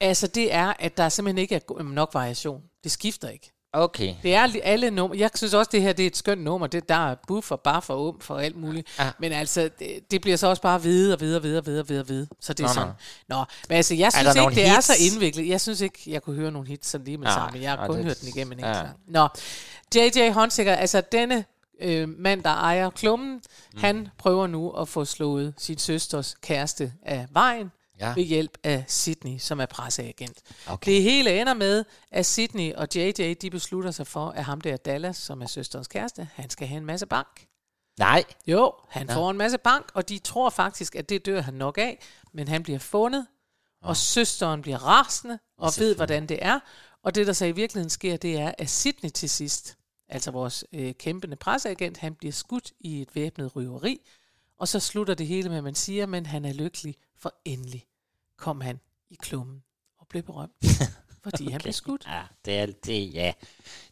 altså det er, at der simpelthen ikke er nok variation. Det skifter ikke. Okay. Det er alle numre. Jeg synes også, det her det er et skønt nummer. Det, der er buff og baff og um for alt muligt. Ja. Men altså, det, det bliver så også bare videre og videre og videre og videre, videre, videre. Så det er Nå, nå. sådan. Nå, men altså, jeg Er synes ikke, det er hits? så indviklet. Jeg synes ikke, jeg kunne høre nogle hits sådan lige med Nej, sammen. Jeg har kun det- hørt den igennem en ja. gang. Nå, J.J. Hunsicker, altså denne øh, mand, der ejer klummen, mm. han prøver nu at få slået sin søsters kæreste af vejen Ja. ved hjælp af Sydney, som er presseagent. Okay. Det hele ender med, at Sydney og JJ, de beslutter sig for, at ham der Dallas, som er søsterens kæreste, han skal have en masse bank. Nej. Jo, han Nå. får en masse bank, og de tror faktisk, at det dør han nok af, men han bliver fundet, og søsteren bliver rasende, og ved, hvordan det er. Og det, der så i virkeligheden sker, det er, at Sydney til sidst, altså vores øh, kæmpende presseagent, han bliver skudt i et væbnet røveri, og så slutter det hele med, at man siger, men han er lykkelig, for endelig kom han i klummen og blev berømt, fordi okay. han blev skudt. Ja, det er det, ja.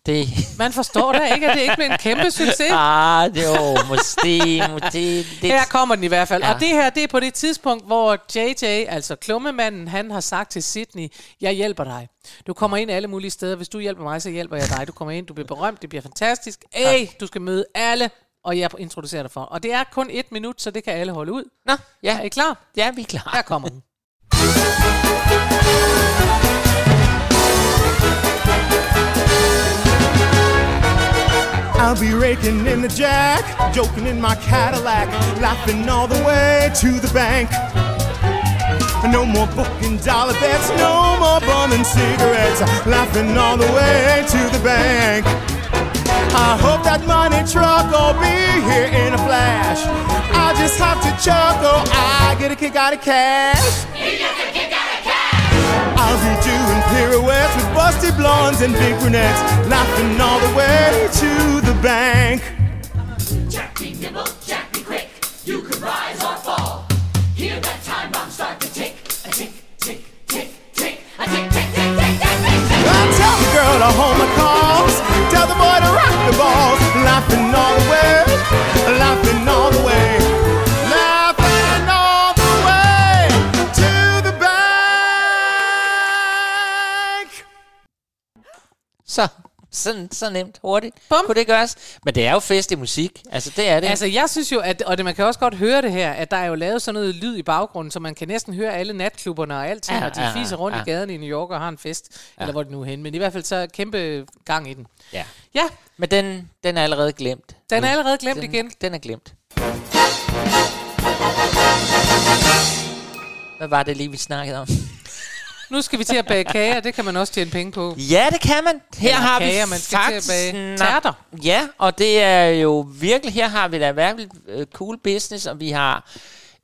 Det, Man forstår da ikke, at det ikke blev en kæmpe succes. ah, det er jo måske, måske det, Her kommer den i hvert fald. Ja. Og det her, det er på det tidspunkt, hvor JJ, altså klummemanden, han har sagt til Sydney, jeg hjælper dig. Du kommer ind alle mulige steder. Hvis du hjælper mig, så hjælper jeg dig. Du kommer ind, du bliver berømt, det bliver fantastisk. Hey, du skal møde alle, og jeg introducerer dig for. Og det er kun et minut, så det kan alle holde ud. Nå, ja. Er I klar? Ja, vi er klar. Her kommer den. I'll be raking in the jack, joking in my Cadillac, laughing all the way to the bank. No more booking dollar bets, no more bumming cigarettes, laughing all the way to the bank. I hope that money truck will be here in a flash. I just have to chuckle, I get a kick out of cash. I'll be doing pirouettes with busty blondes and big brunettes, laughing all the way to the bank. Jack be nimble, Jack be quick. You could rise or fall. Hear that time bomb start to tick. A tick, tick, tick, tick. A tick, tick, tick, tick, tick, tick, tick. I tell the girl to hold Så, sådan, så nemt, hurtigt. Bum. Kunne det gøres? Men det er jo fest i musik. Altså, det er det. Altså, jeg synes jo, at, og det, man kan også godt høre det her, at der er jo lavet sådan noget lyd i baggrunden, så man kan næsten høre alle natklubberne og alting, Ja, når de ja, fiser rundt ja. i gaden i New York og har en fest, Ja. eller hvor det nu er henne. Men i hvert fald så kæmpe gang i den. Ja. Ja. Men den, den er allerede glemt. Den er allerede glemt den, igen. Den er glemt. Hvad var det lige, vi snakkede om? Nu skal vi til at bage kager, det kan man også tjene penge på. Ja, det kan man. Her Eller har kager, vi man skal til at bage faktisk- tærter. Ja, og det er jo virkelig, her har vi da virkelig øh, cool business, og vi har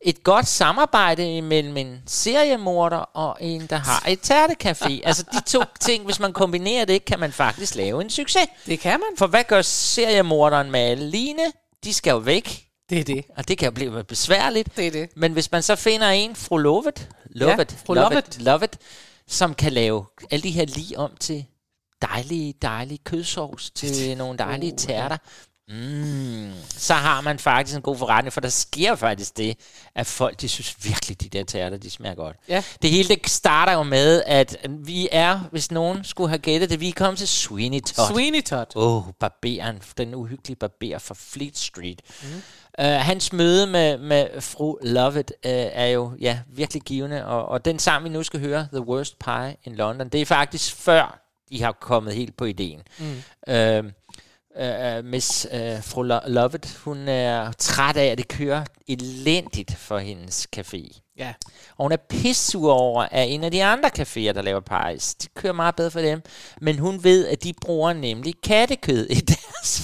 et godt samarbejde mellem en seriemorder og en, der har et tærtecafé. altså de to ting, hvis man kombinerer det, kan man faktisk lave en succes. Det kan man. For hvad gør seriemorderen med alle line? De skal jo væk. Det er det. Og det kan jo blive besværligt. Det er det. Men hvis man så finder en, fru Lovet, Lovet, fru Lovet, Lovet. Lovet, som kan lave alle de her lige om til dejlige, dejlige kødsovs, til nogle dejlige Uh, tærter, Mm, så har man faktisk en god forretning, for der sker faktisk det, at folk, de synes virkelig, de der tærter, de smager godt. Ja. Det hele det starter jo med, at vi er, hvis nogen skulle have gættet det, vi er kommet til Sweeney Todd. Sweeney Todd. Åh, oh, barberen, den uhyggelige barber fra Fleet Street. Mm. Uh, hans møde med, med fru Lovett uh, er jo ja, virkelig givende, og, og den sang, vi nu skal høre, The Worst Pie in London, det er faktisk før, de har kommet helt på ideen. Mm. Uh, uh, Miss uh, fru Lo- Lovett, hun er træt af, at det kører elendigt for hendes café. Ja. Og hun er pissur over, at en af de andre caféer, der laver pies, de kører meget bedre for dem. Men hun ved, at de bruger nemlig kattekød i deres...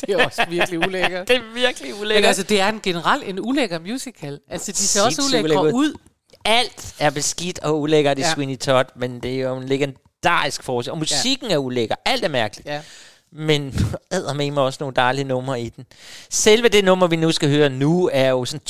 Det er også virkelig ulækkert. det er virkelig Men ulækkert. altså, det er en generelt en ulækker musical. Altså, de ser også ulækre ulækkert. ud. Alt er beskidt og ulækkert i Ja. Sweeney Todd, men det er jo en legendarisk forskel. Og musikken er ulækker. Alt er mærkeligt. Ja. Men med også nogle dejlige numre i den. Selve det nummer, vi nu skal høre nu, er jo sådan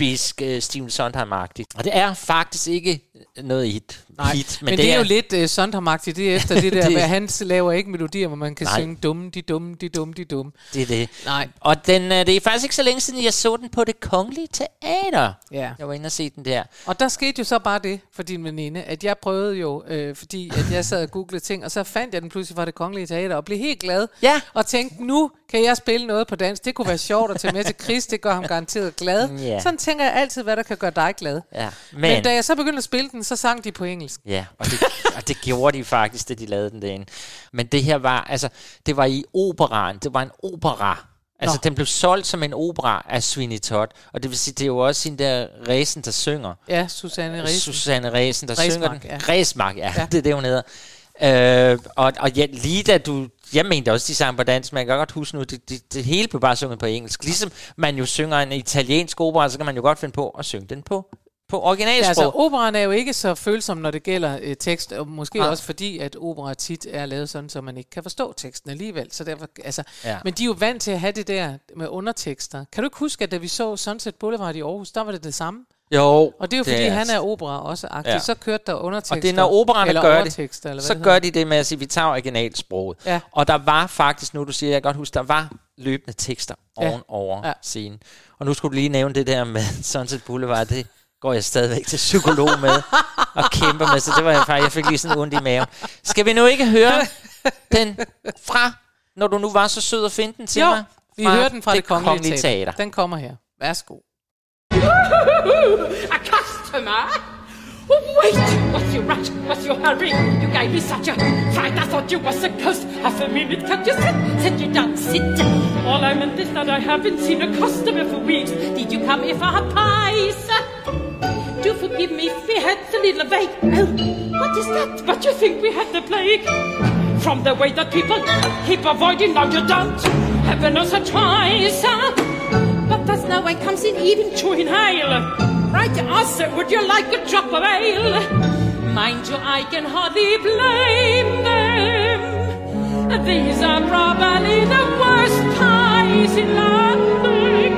typisk uh, Steven Sondheim-agtigt. Og det er faktisk ikke noget hit. Nej, hit men, men det, er jo lidt uh, sondheimagtigt, det er efter det der, Det- det, han laver ikke melodier, hvor man kan. Nej. synge dumme, de dumme, de dumme, de dumme. Det er det. Nej. Og den, øh, det er faktisk ikke så længe siden, jeg så den på det kongelige teater. Ja. Jeg var inde og se den der. Og der skete jo så bare det for din veninde, at jeg prøvede jo, øh, fordi at jeg sad og googlede ting, og så fandt jeg den pludselig fra det kongelige teater, og blev helt glad. Ja. Og tænkte, nu kan jeg spille noget på dansk. Det kunne være sjovt at tage med til Chris, det gør ham garanteret glad. Ja. Sådan tænker jeg altid, hvad der kan gøre dig glad. Ja. Men, Men, da jeg så begyndte at spille den, så sang de på engelsk. ja, og det, og det gjorde de faktisk, da de lavede den derinde. Men det her var, altså, det var i operaen. Det var en opera. Altså, Nå. den blev solgt som en opera af Sweeney Todd. Og det vil sige, det er jo også sin der Ræsen, der synger. Ja, Susanne Ries. Susanne Ræsen, der Ræsmark, synger den. ja. Ræsmark, ja. ja. Ja. det er det, hun hedder. Øh, og og ja, lige da du... Jeg mente også, de sang på dansk, men jeg kan godt huske nu, det, det, det hele blev bare sunget på engelsk. Ligesom man jo synger en italiensk opera, så kan man jo godt finde på at synge den på, på Ja, originalsprog. altså, operaen er jo ikke så følsom, når det gælder øh, tekst, og måske. Nej. også fordi, at opera tit er lavet sådan, så man ikke kan forstå teksten alligevel. Så derfor, altså, Ja. ja. Men de er jo vant til at have det der med undertekster. Kan du ikke huske, at da vi så Sunset Boulevard i Aarhus, der var det det samme? Jo, Og det er jo fordi, han er opera også aktiv. Ja. Så kørte der undertekster. Og det er, når opererne gør det, eller hvad så det gør de det med at sige, vi tager originalsproget. Ja. Og der var faktisk, nu du siger, jeg kan godt huske, der var løbende tekster Ja. ovenover Ja. scenen. Og nu skulle du lige nævne det der med Sunset Boulevard, det går jeg stadigvæk til psykolog med og kæmper med, så det var jeg faktisk, jeg fik lige sådan ondt i maven. Skal vi nu ikke høre den fra, når du nu var så sød at finde den til Jo, mig? vi hører den fra det, kongelige, teater. teater. Den kommer her. Værsgo. A customer? Oh, wait! What's your rush? What's your hurry? You gave me such a fright. I thought you were ghost. half a minute. Can't you sit? Sit you down, sit. All I meant is that I haven't seen a customer for weeks. Did you come here for her pies? Do forgive me if we had a little vague. Oh, what is that? But you think we had the plague? From the way that people keep avoiding, now you don't. Heaven knows I that's now when comes in even to inhale. Right answer, would you like a drop of ale? Mind you, I can hardly blame them. These are probably the worst pies in London.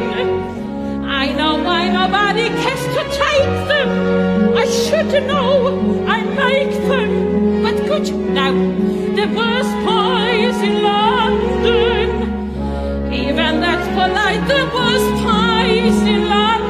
I know why nobody cares to take them. I should know, I make them. But good now, the worst pies in London. Even that's polite, the worst pies in London.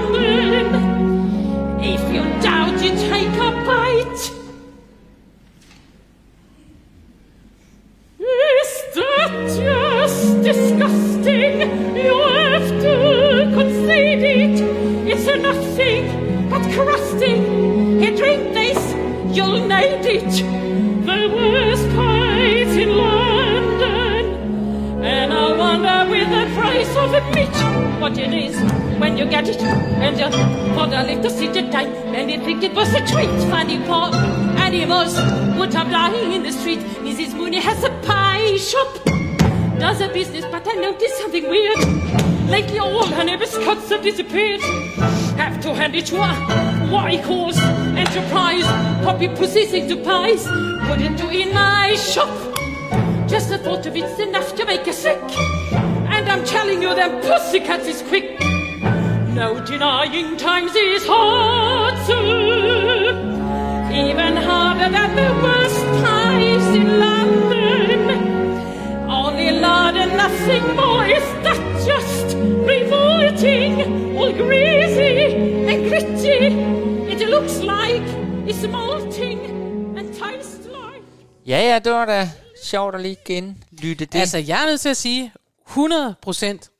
A treat. Funny poor animals would have lying in the street. Mrs. Mooney has a pie shop. Does a business, but I noticed something weird. Lately all her neighbors' cuts have disappeared. Have to hand it to her. What calls enterprise. Poppy pussies into pies. Put it to in my shop. Just the thought of it's enough to make you sick. And I'm telling you, them pussycats is quick. No denying times is hard. Even harder than the worst pies in London. All the lard and nothing more. Is that just revolting? All greasy and gritty. It looks like it's molting and tastes like... Ja, ja, det var da sjovt at lige genlytte det. Altså, jeg er nødt til at sige 100%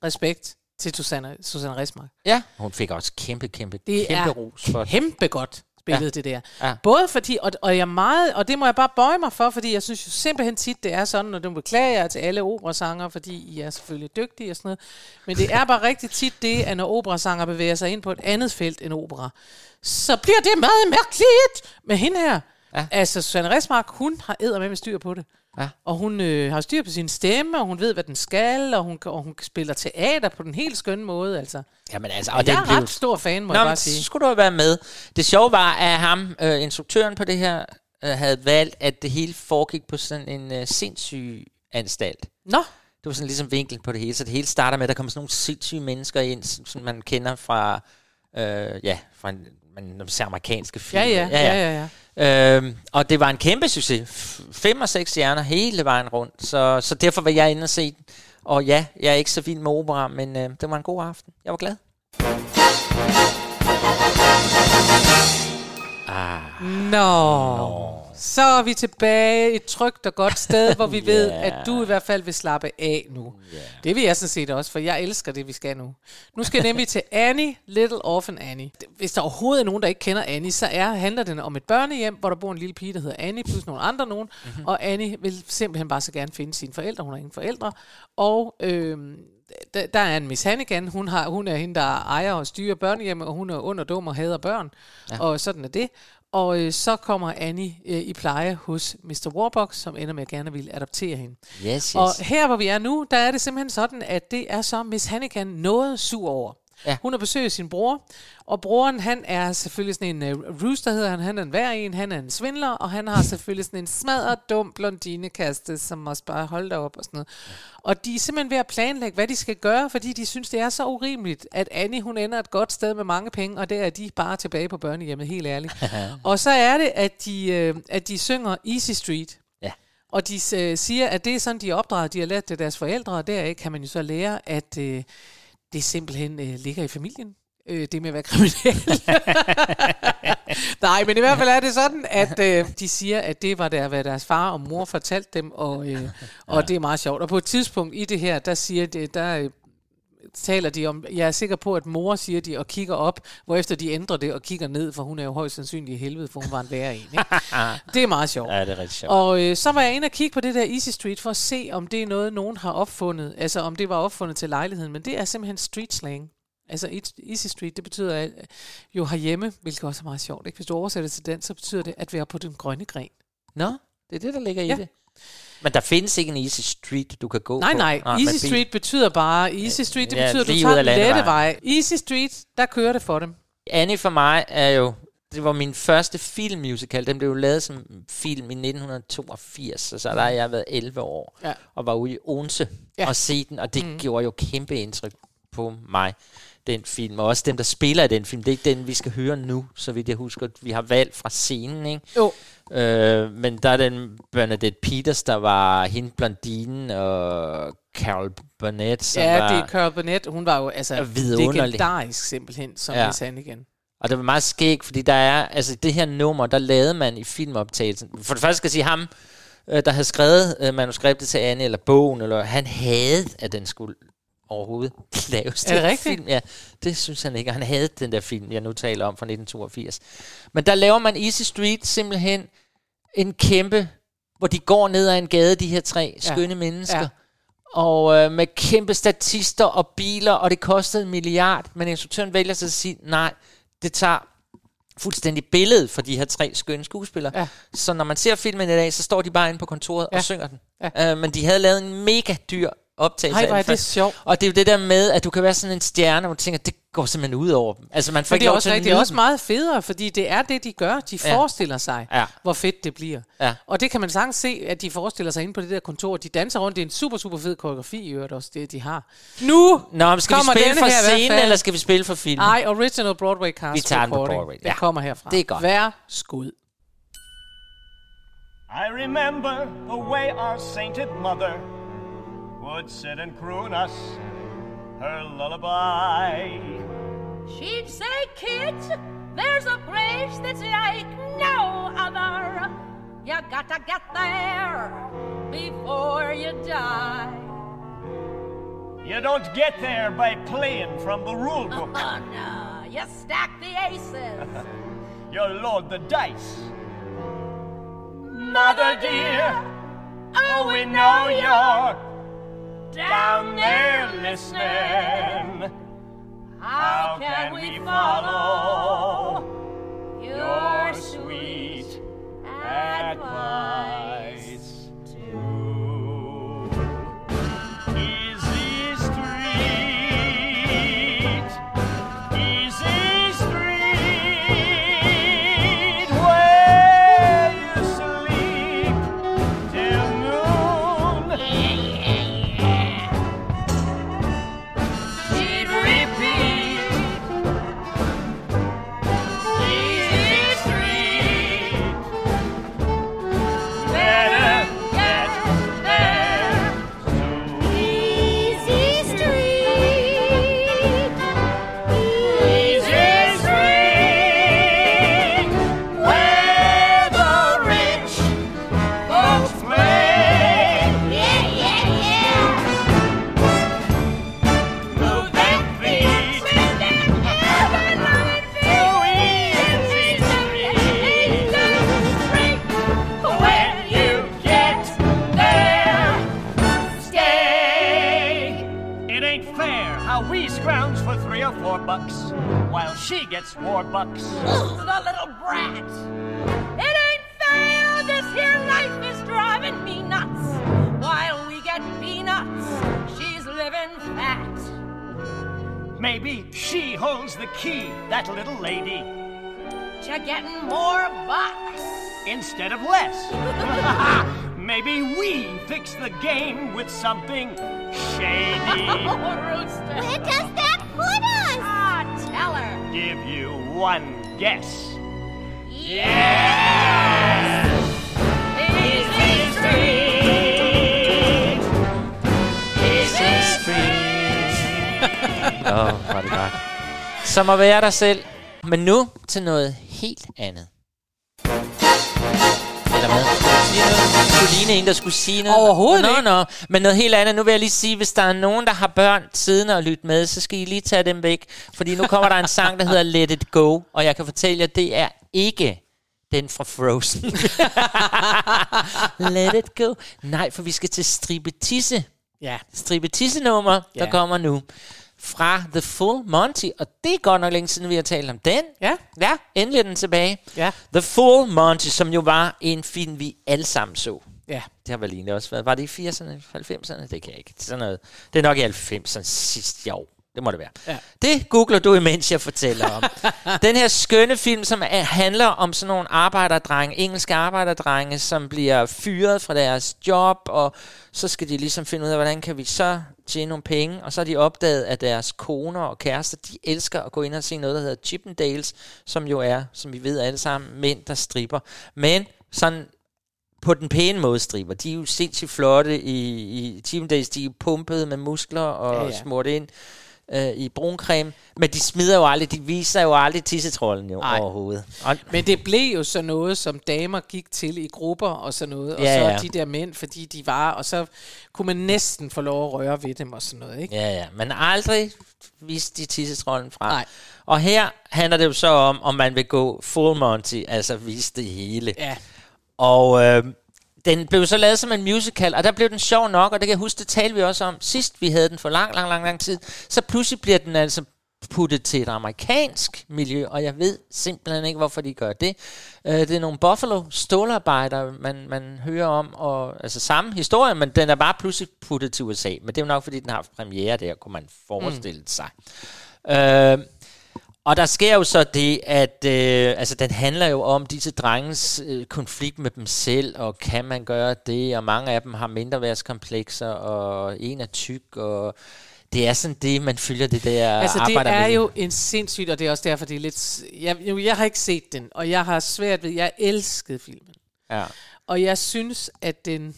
respekt til Susanne, Susanne Rismark. Ja, hun fik også kæmpe, kæmpe, det kæmpe ros for kæmpe godt spillet, Ja. det der. Ja. Både fordi, og, og jeg meget, og det må jeg bare bøje mig for, fordi jeg synes jo simpelthen tit, det er sådan, og det beklager jeg til alle operasanger, fordi I er selvfølgelig dygtige og sådan noget, men det er bare rigtig tit det, at når operasanger bevæger sig ind på et andet felt end opera, så bliver det meget mærkeligt med hende her. Ja. Altså, Susanne Resmark, hun har eddermame med styr på det. Ja. Og hun øh, har styr på sin stemme, og hun ved, hvad den skal, og hun, og hun spiller teater på den helt skønne måde, altså. Jamen altså, Og og jeg er blev- ret stor fan, må Nå, jeg bare sige. så skulle du have været med. Det sjove var, at ham, øh, instruktøren på det her, øh, havde valgt, at det hele foregik på sådan en øh, sindssyg anstalt. Nå. Det var sådan ligesom vinkel på det hele. Så det hele starter med, at der kommer sådan nogle sindssyge mennesker ind, som, man kender fra, øh, ja, fra en, man, man ser amerikanske film. Ja, ja, ja, ja, ja. Øhm, og det var en kæmpe succes. Fem og seks stjerner hele vejen rundt. Så, så derfor var jeg inde og se den. Og ja, jeg er ikke så vild med opera, men øh, det var en god aften. Jeg var glad. Ah. Nå. Så er vi tilbage et trygt og godt sted, hvor vi ved, Ja. at du i hvert fald vil slappe af nu. Det vil jeg sådan set også, for jeg elsker det, vi skal nu. Nu skal jeg nemlig til Annie, Little Orphan Annie. Hvis der overhovedet er nogen, der ikke kender Annie, så er, handler den om et børnehjem, hvor der bor en lille pige, der hedder Annie, plus nogle andre nogen. Mm-hmm. Og Annie vil simpelthen bare så gerne finde sine forældre. Hun har ingen forældre. Og øhm, der, der er en Miss Hannigan. Hun, har, hun er hende, der ejer og styrer børnehjemmet, og hun er under dum og hader børn. Ja. Og sådan er det. Og øh, så kommer Annie øh, i pleje hos Mr. Warbucks, som ender med at gerne vil adoptere hende. Yes, yes. Og her, hvor vi er nu, der er det simpelthen sådan, at det er så Miss Hannigan noget sur over. Ja. Hun har besøg af sin bror, og broren, han er selvfølgelig sådan en uh, rooster, hedder han. Han er en værd en, han er en svindler, og han har selvfølgelig sådan en smadret dum blondinekaste, som også bare holder op og sådan noget. Og de er simpelthen ved at planlægge, hvad de skal gøre, fordi de synes, det er så urimeligt, at Annie, hun ender et godt sted med mange penge, og der er de bare tilbage på børnehjemmet, helt ærligt. og så er det, at de, øh, at de synger Easy Street. Og de øh, siger, at det er sådan, de er opdraget, de har lært det af deres forældre, og deraf kan man jo så lære, at øh, det simpelthen øh, ligger i familien. Øh, det med at være kriminel. Nej, men i hvert fald er det sådan, at øh, de siger, at det var der, hvad deres far og mor fortalte dem, og, øh, og det er meget sjovt. Og på et tidspunkt i det her, der siger det, der øh, taler de om, jeg er sikker på, at mor siger de, og kigger op, hvorefter de ændrer det og kigger ned, for hun er jo højst sandsynlig i helvede, for hun var en værre en. Ikke? Det er meget sjovt. Ja, det er rigtig sjovt. Og øh, så var jeg inde og kigge på det der Easy Street, for at se, om det er noget, nogen har opfundet, altså om det var opfundet til lejligheden, men det er simpelthen street slang. Altså Easy Street, det betyder øh, jo herhjemme, hvilket også er meget sjovt. Ikke? Hvis du oversætter til den, så betyder det at være på den grønne gren. Nå, det er det, der ligger i Ja. det. Men der findes ikke en easy street, du kan gå Nej, på. nej. med Easy. Street betyder bare, Easy Street, det Ja, betyder, at du tager den lette vej. Easy Street, der kører det for dem. Annie for mig er jo... Det var min første filmmusical. Den blev jo lavet som film i 1982, så, så der har jeg været 11 år. Ja. Og var ude i Odense Ja. og se den, og det mm. gjorde jo kæmpe indtryk på mig, den film. Og også dem, der spiller i den film. Det er ikke den, vi skal høre nu, så vidt jeg husker. Vi har valgt fra scenen, ikke? Jo. Øh, men der er den Bernadette Peters, der var hende blondinen, og Carol Burnett, som Ja, var... det er Carol Burnett. Hun var jo altså legendarisk simpelthen, som Ja. ja. Miss Hannigan. Og det var meget skægt, fordi der er, altså det her nummer, der lavede man i filmoptagelsen. For det første skal jeg sige, ham, øh, der havde skrevet øh, manuskriptet til Anne, eller bogen, eller han havde, at den skulle overhovedet laves Er det rigtigt? film. Ja, det synes han ikke. Han havde den der film, jeg nu taler om fra 1982. Men der laver man Easy Street simpelthen en kæmpe, hvor de går ned ad en gade, de her tre Ja. skønne mennesker. Ja. Og øh, med kæmpe statister og biler, og det kostede en milliard. Men instruktøren vælger så at sige, nej, det tager fuldstændig billede for de her tre skønne skuespillere. Ja. Så når man ser filmen i dag, så står de bare inde på kontoret Ja. og synger den. Ja. Øh, men de havde lavet en mega dyr optagelse. Ej, af hvor er det sjovt. Og det er jo det der med, at du kan være sådan en stjerne, hvor du tænker, det går simpelthen ud over dem. Altså man får det er også, det er også meget federe, fordi det er det, de gør. De Ja. forestiller sig, Ja. hvor fedt det bliver. Ja. Og det kan man sagtens se, at de forestiller sig inde på det der kontor. De danser rundt. Det er en super, super fed koreografi i øvrigt også, det de har. Nu Nå, men skal vi kommer spille for scenen, eller skal vi spille for filmen? Nej, original Broadway cast Vi tager den på recording. Broadway, Den ja. kommer herfra. Det er godt. Vær skud. I remember the way our sainted mother would sit and croon us her lullaby. She'd say, kids, There's a place that's like no other. You gotta get there before you die. You don't get there by playing from the rule book. Oh no, you stack the aces. You load the dice. Mother dear, oh, we know you're down there listening. How can we follow your sweet advice? Getting more bucks. instead of less. Maybe we fix the game with something shady. Rooster. Where does that put us? Ah, tell her. Give you one guess. Yes! Easy Street. Easy Åh, oh, var det godt. Som at være dig selv. Men nu til noget helt andet. Eller hvad? Sige noget? Skulle ligne en, der skulle sige noget? Overhovedet nå, ikke. Nå, Men noget helt andet. Nu vil jeg lige sige, hvis der er nogen, der har børn siddende og lytte med, så skal I lige tage dem væk. Fordi nu kommer der en sang, der hedder Let It Go. Og jeg kan fortælle jer, det er ikke den fra Frozen. Let it go. Nej, for vi skal til stripetisse. Ja. Stripetisse-nummer, der Ja. kommer nu. Fra The Full Monty. Og det er godt nok længe siden, vi har talt om den. Ja. Ja, endelig er den tilbage. Ja. The Full Monty, som jo var en film, vi alle sammen så. Ja. Det har vel egentlig også været. Var det i 80'erne, 90'erne? Det kan jeg ikke. Sådan noget. Det er nok i 90'erne sidste år. Det må det være. Ja. Det googler du, imens jeg fortæller om. Den her skønne film, som er, handler om sådan nogle arbejderdrenge, engelske arbejderdrenge, som bliver fyret fra deres job, og så skal de ligesom finde ud af, hvordan kan vi så tjene nogle penge, og så har de opdaget, at deres koner og kærester, de elsker at gå ind og se noget, der hedder Chippendales, som jo er, som vi ved alle sammen, mænd, der stripper. Men sådan på den pæne måde striber. De er jo sindssygt flotte i, i Chippendales, de er pumpet med muskler og ja. ja. smurt ind øh, i bruncreme, men de smider jo aldrig, de viser jo aldrig tissetrollen jo Ej. overhovedet. Og, Men det blev jo så noget, som damer gik til i grupper og sådan noget. Og Ja, så ja. de der mænd, fordi de var, og så kunne man næsten få lov at røre ved dem og sådan noget, ikke? Ja, ja. Men aldrig viste de tissetrollen fra. Nej. Og her handler det jo så om, om man vil gå full Monty, altså vise det hele. Ja. Og øh, den blev så lavet som en musical, og der blev den sjov nok, og det kan jeg huske, det talte vi også om sidst, vi havde den for lang, lang, lang, lang tid. Så pludselig bliver den altså puttet til et amerikansk miljø, og jeg ved simpelthen ikke, hvorfor de gør det. Øh, det er nogle Buffalo stålarbejdere, man, man hører om, og, altså samme historie, men den er bare pludselig puttet til USA. Men det er jo nok, fordi den har haft premiere der, kunne man forestille mm. sig. Øh, og der sker jo så det, at øh, altså, den handler jo om disse drenges øh, konflikt med dem selv, og kan man gøre det, og mange af dem har mindreværdskomplekser, og en er tyk, og det er sådan det, man følger det der Altså det arbejder er med. jo en sindssygt, og det er også derfor, det er lidt... Jeg, jo, jeg har ikke set den, og jeg har svært ved... Jeg elskede filmen. Ja. Og jeg synes, at den...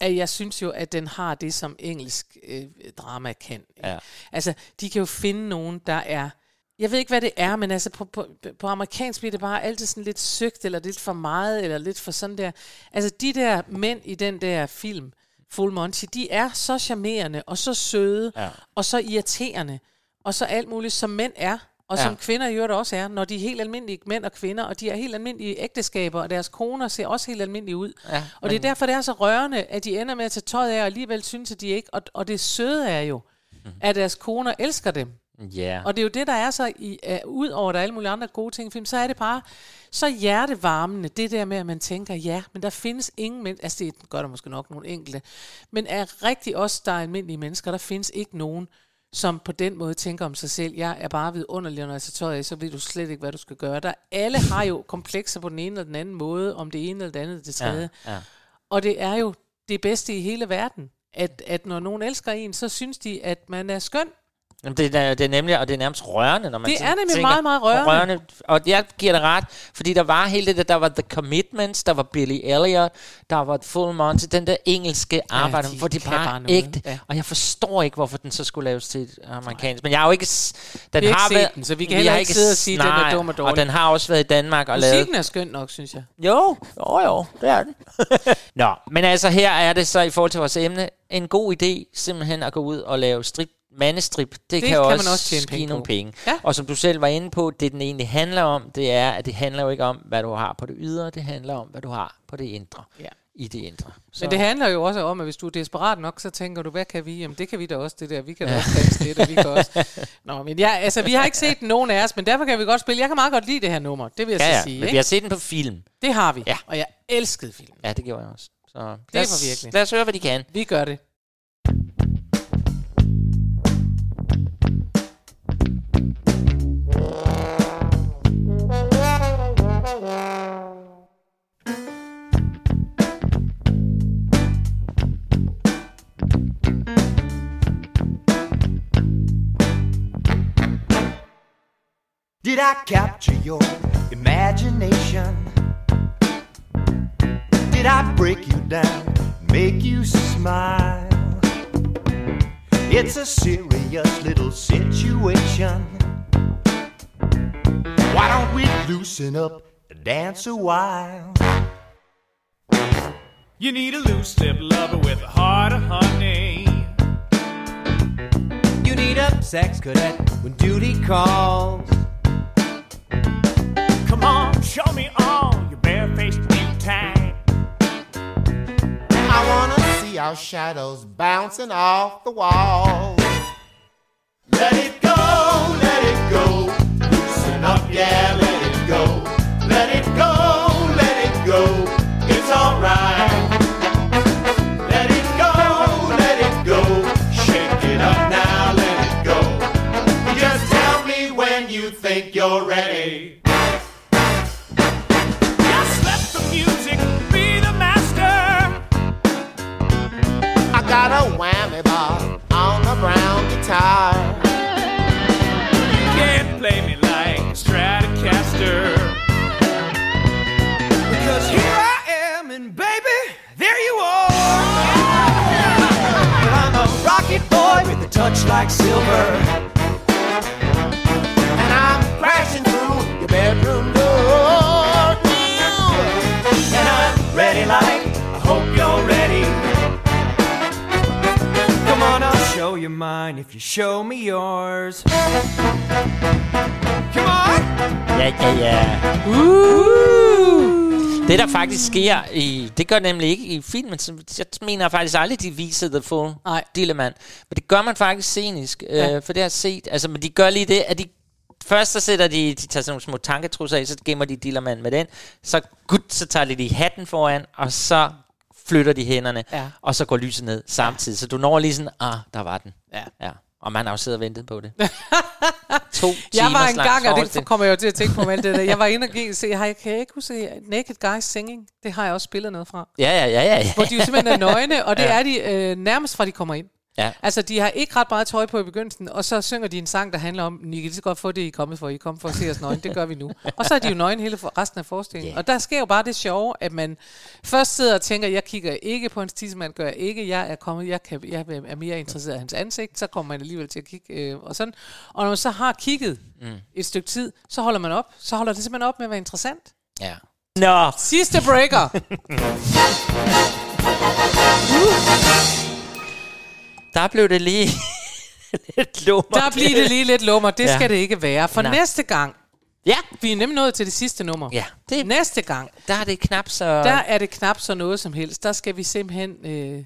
At jeg synes jo, at den har det, som engelsk øh, drama kan. Ja. Altså, de kan jo finde nogen, der er Jeg ved ikke, hvad det er, men altså på, på, på amerikansk bliver det bare altid sådan lidt søgt, eller lidt for meget, eller lidt for sådan der. Altså de der mænd i den der film, Full Monty, de er så charmerende, og så søde, Ja. og så irriterende, og så alt muligt, som mænd er, og Ja. som kvinder i øvrigt også er, når de er helt almindelige mænd og kvinder, og de er helt almindelige ægteskaber, og deres koner ser også helt almindelige ud. Ja, og det er men- derfor, det er så rørende, at de ender med at tage tøjet af, og alligevel synes, at de ikke... Og, og det søde er jo, at deres koner elsker dem. Ja. Og det er jo det, der er så, i, uh, ud over der er alle mulige andre gode ting i film, så er det bare så hjertevarmende, det der med, at man tænker, ja, men der findes ingen mennesker, altså det gør der måske nok nogle enkelte, men er rigtig os, der er almindelige mennesker, der findes ikke nogen, som på den måde tænker om sig selv, jeg er bare vidunderlig, og når jeg tager tøjet af, så ved du slet ikke, hvad du skal gøre. Der alle har jo komplekser på den ene eller den anden måde, om det ene eller det andet det tredje. Ja, ja. Og det er jo det bedste i hele verden, at, at når nogen elsker en, så synes de, at man er skøn. Jamen, det, er, det er nemlig, og det er nærmest rørende, når man Det er nemlig tænker, meget, meget rørende. rørende. Og jeg giver det ret, fordi der var hele det der, der var The Commitments, der var Billy Elliot, der var Full Monty, den der engelske arbejde, de hvor de kan bare, bare ægte. ja. Og jeg forstår ikke, hvorfor den så skulle laves til amerikansk. Men jeg har jo ikke... Den Vi har ikke set været, den, så vi kan heller ikke sidde og sige, at den er nej, dum og dårlig. Og den har også været i Danmark og lavet... Musikken er skøn nok, synes jeg. Jo, jo, jo, det er den. Nå, men altså her er det så i forhold til vores emne en god idé simpelthen at gå ud og lave strip, mandestrip. Det, det kan, kan jo man også, også tjene give penge nogle på. penge. Ja. Og som du selv var inde på, det den egentlig handler om, det er, at det handler jo ikke om, hvad du har på det ydre, det handler om, hvad du har på det indre. Ja. I det indre. Så. Men det handler jo også om, at hvis du er desperat nok, så tænker du, hvad kan vi? Jamen, det kan vi da også, det der. Vi kan da også danse det, og vi kan også... Nå, men jeg, altså, vi har ikke set nogen af os, men derfor kan vi godt spille. Jeg kan meget godt lide det her nummer, det vil jeg ja, så ja, sige. men vi ikke? har set den på film. Det har vi, Ja. og jeg elskede filmen. Ja, det gjorde jeg også. Så Det lad os, var virkelig. Lad os høre, hvad de kan. Vi gør det. Did I capture your imagination? Did I break you down, make you smile? It's a serious little situation. Why don't we loosen up and dance a while? You need a loose lip lover with a heart of honey. You need a sex cadet when duty calls. Come on, show me all your barefaced beauty. I wanna see our shadows bouncing off the walls. Let it go, let it go. Loosen up, yeah, guitar. You can't play me like a Stratocaster. Because here I am, and baby, there you are. But I'm a rocket boy with a touch like silver. Show you mine if you show me yours. Come on! Ja, ja, ja. Det der faktisk sker i... Det gør nemlig ikke i filmen. Så jeg mener faktisk aldrig, de viser The Full Nej. Dilleman. Men det gør man faktisk scenisk. Ja. Ja. Øh, for det har jeg set. Altså, men de gør lige det, at de... Først så sætter de, de tager sådan nogle små tanketrusser af, så gemmer de Dillermand med den. Så gud, så tager de de hatten foran, og så flytter de hænderne, Ja. og så går lyset ned samtidig. Så du når lige sådan, ah, der var den. Ja. ja. Og man har jo siddet og ventet på det. to Jeg var en gang, og det kommer jeg jo til at tænke på alt det der. Jeg var inde og se, har jeg, kan jeg ikke huske Naked Guys Singing? Det har jeg også spillet noget fra. Ja, ja, ja, ja. ja. Hvor de jo simpelthen er nøgne, og det ja. er de øh, nærmest fra de kommer ind. Ja. Altså, de har ikke ret meget tøj på i begyndelsen, og så synger de en sang, der handler om, I kan lige så godt få det, I er kommet for. I er kommet for at se os nøgen. Det gør vi nu. Og så er de jo nøgen hele for resten af forestillingen. Ja. Og der sker jo bare det sjove, at man først sidder og tænker, jeg kigger ikke på hans tissemand, gør jeg ikke. Jeg er kommet, jeg, kan, jeg er mere interesseret i hans ansigt. Så kommer man alligevel til at kigge øh, og sådan. Og når man så har kigget Mm. et stykke tid, så holder man op. Så holder det simpelthen op med at være interessant. Ja. Nå. Sidste breaker. Der blev det lige lidt lummer. Der bliver det lige lidt lummer. Det Ja. skal det ikke være. For Nej. næste gang, Ja. vi er nemlig nået til det sidste nummer. Ja. Det næste gang, Der er det knap så... der er det knap så noget som helst. Der skal vi simpelthen... Øh,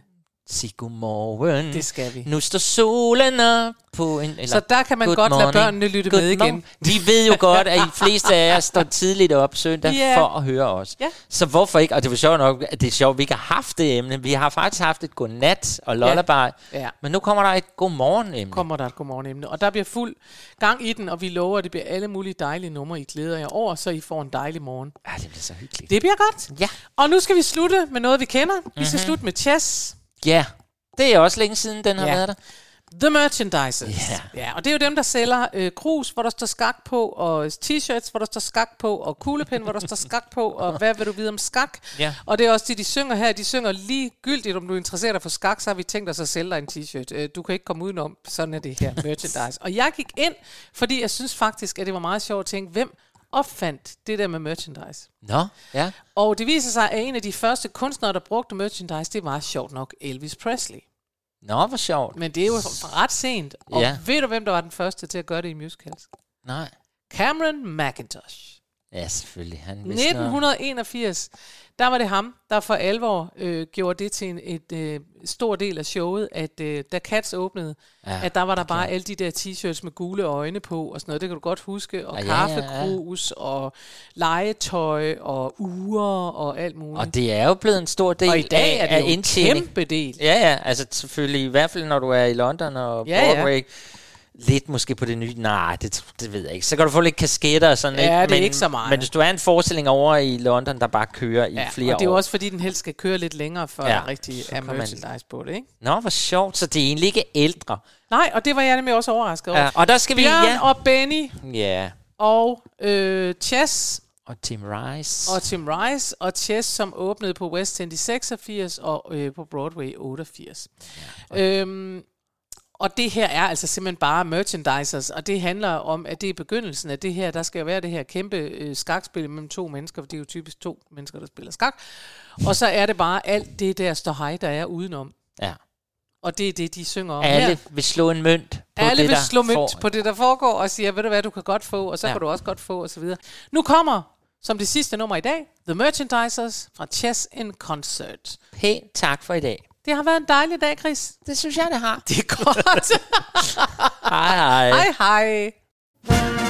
Sig godmorgen. Det skal vi. Nu står solen op på en... Eller, Så der kan man godt lade morning. børnene lytte Good med igen. morning. Vi ved jo godt, at I fleste af jer står tidligt op søndag Ja. for at høre os. Ja. Så hvorfor ikke? Og det var sjovt nok, at det er sjovt, at vi ikke har haft det emne. Vi har faktisk haft et godnat og lullaby. Ja. Men nu kommer der et godmorgen-emne. kommer der et godmorgen Og der bliver fuld gang i den, og vi lover, at det bliver alle mulige dejlige numre, I glæder jer over, så I får en dejlig morgen. Ja, det bliver så hyggeligt. Det bliver godt. Ja. Og nu skal vi slutte med noget, vi kender. Vi skal Mhm. slutte med chess. Ja, det er også længe siden, den har Ja. været der. The Merchandisers. Ja. ja. Og det er jo dem, der sælger øh, krus, hvor der står skak på, og t-shirts, hvor der står skak på, og kuglepen, hvor der står skak på, og hvad vil du vide om skak? Ja. Og det er også det, de synger her. De synger ligegyldigt, om du interesserer dig for skak, så har vi tænkt os at sælge dig en t-shirt. Øh, Du kan ikke komme udenom. Sådan er det her merchandise. Og jeg gik ind, fordi jeg synes faktisk, at det var meget sjovt at tænke, hvem opfandt det der med merchandise? Nå, ja. Og det viser sig, at en af de første kunstnere, der brugte merchandise, det var sjovt nok Elvis Presley. Nå, hvor sjovt. Men det er jo ret sent. Og Ja. ved du, hvem der var den første til at gøre det i musicals? Nej. Cameron McIntosh. Ja, selvfølgelig. Han vidste noget. 1981, der var det ham, der for alvor øh, gjorde det til en et, øh, stor del af showet, at øh, da Cats åbnede, Ja, at der var der bare alle de der t-shirts med gule øjne på og sådan noget. Det kan du godt huske. Og Ja, ja, ja, ja. kaffekrus og legetøj og uger og alt muligt. Og det er jo blevet en stor del Og i dag er det af en kæmpe del. Ja, ja, altså selvfølgelig, i hvert fald når du er i London og Ja, ja. Lidt måske på det nye. Nej, det, det ved jeg ikke. Så kan du få lidt kasketter og sådan Ja, ikke? det er men, ikke så meget. Men hvis du er en forestilling over i London, der bare kører i Ja, flere og det er år. også fordi, den helst skal køre lidt længere, før Ja, rigtig er merchandise på det, ikke? Nå, hvor sjovt. Så det er egentlig ikke ældre. Nej, og det var jeg nemlig også overrasket over. Ja, og der skal vi- Bjørn ja. og Benny Ja. og øh, Chess Og Tim Rice. og Tim Rice og Chess, som åbnede på West End i 86 og øh, på Broadway i 88. Ja, øhm, og det her er altså simpelthen bare merchandisers, og det handler om, at det er begyndelsen af det her. Der skal være det her kæmpe øh, skakspil mellem to mennesker, for det er jo typisk to mennesker, der spiller skak. Og så er det bare alt det der står hej, der er udenom. Ja. Og det er det, de synger om Alle her. vil slå en mønt på Alle det, vil der slå mønt får- på det, der foregår, og siger, ved du hvad, du kan godt få, og så ja. kan du også godt få, og så videre. Nu kommer, som det sidste nummer i dag, The Merchandisers fra Chess in Concert. Pænt tak for i dag. Det har været en dejlig dag, Chris. Det synes jeg, det har. Det er godt. Hej hej. hej hej.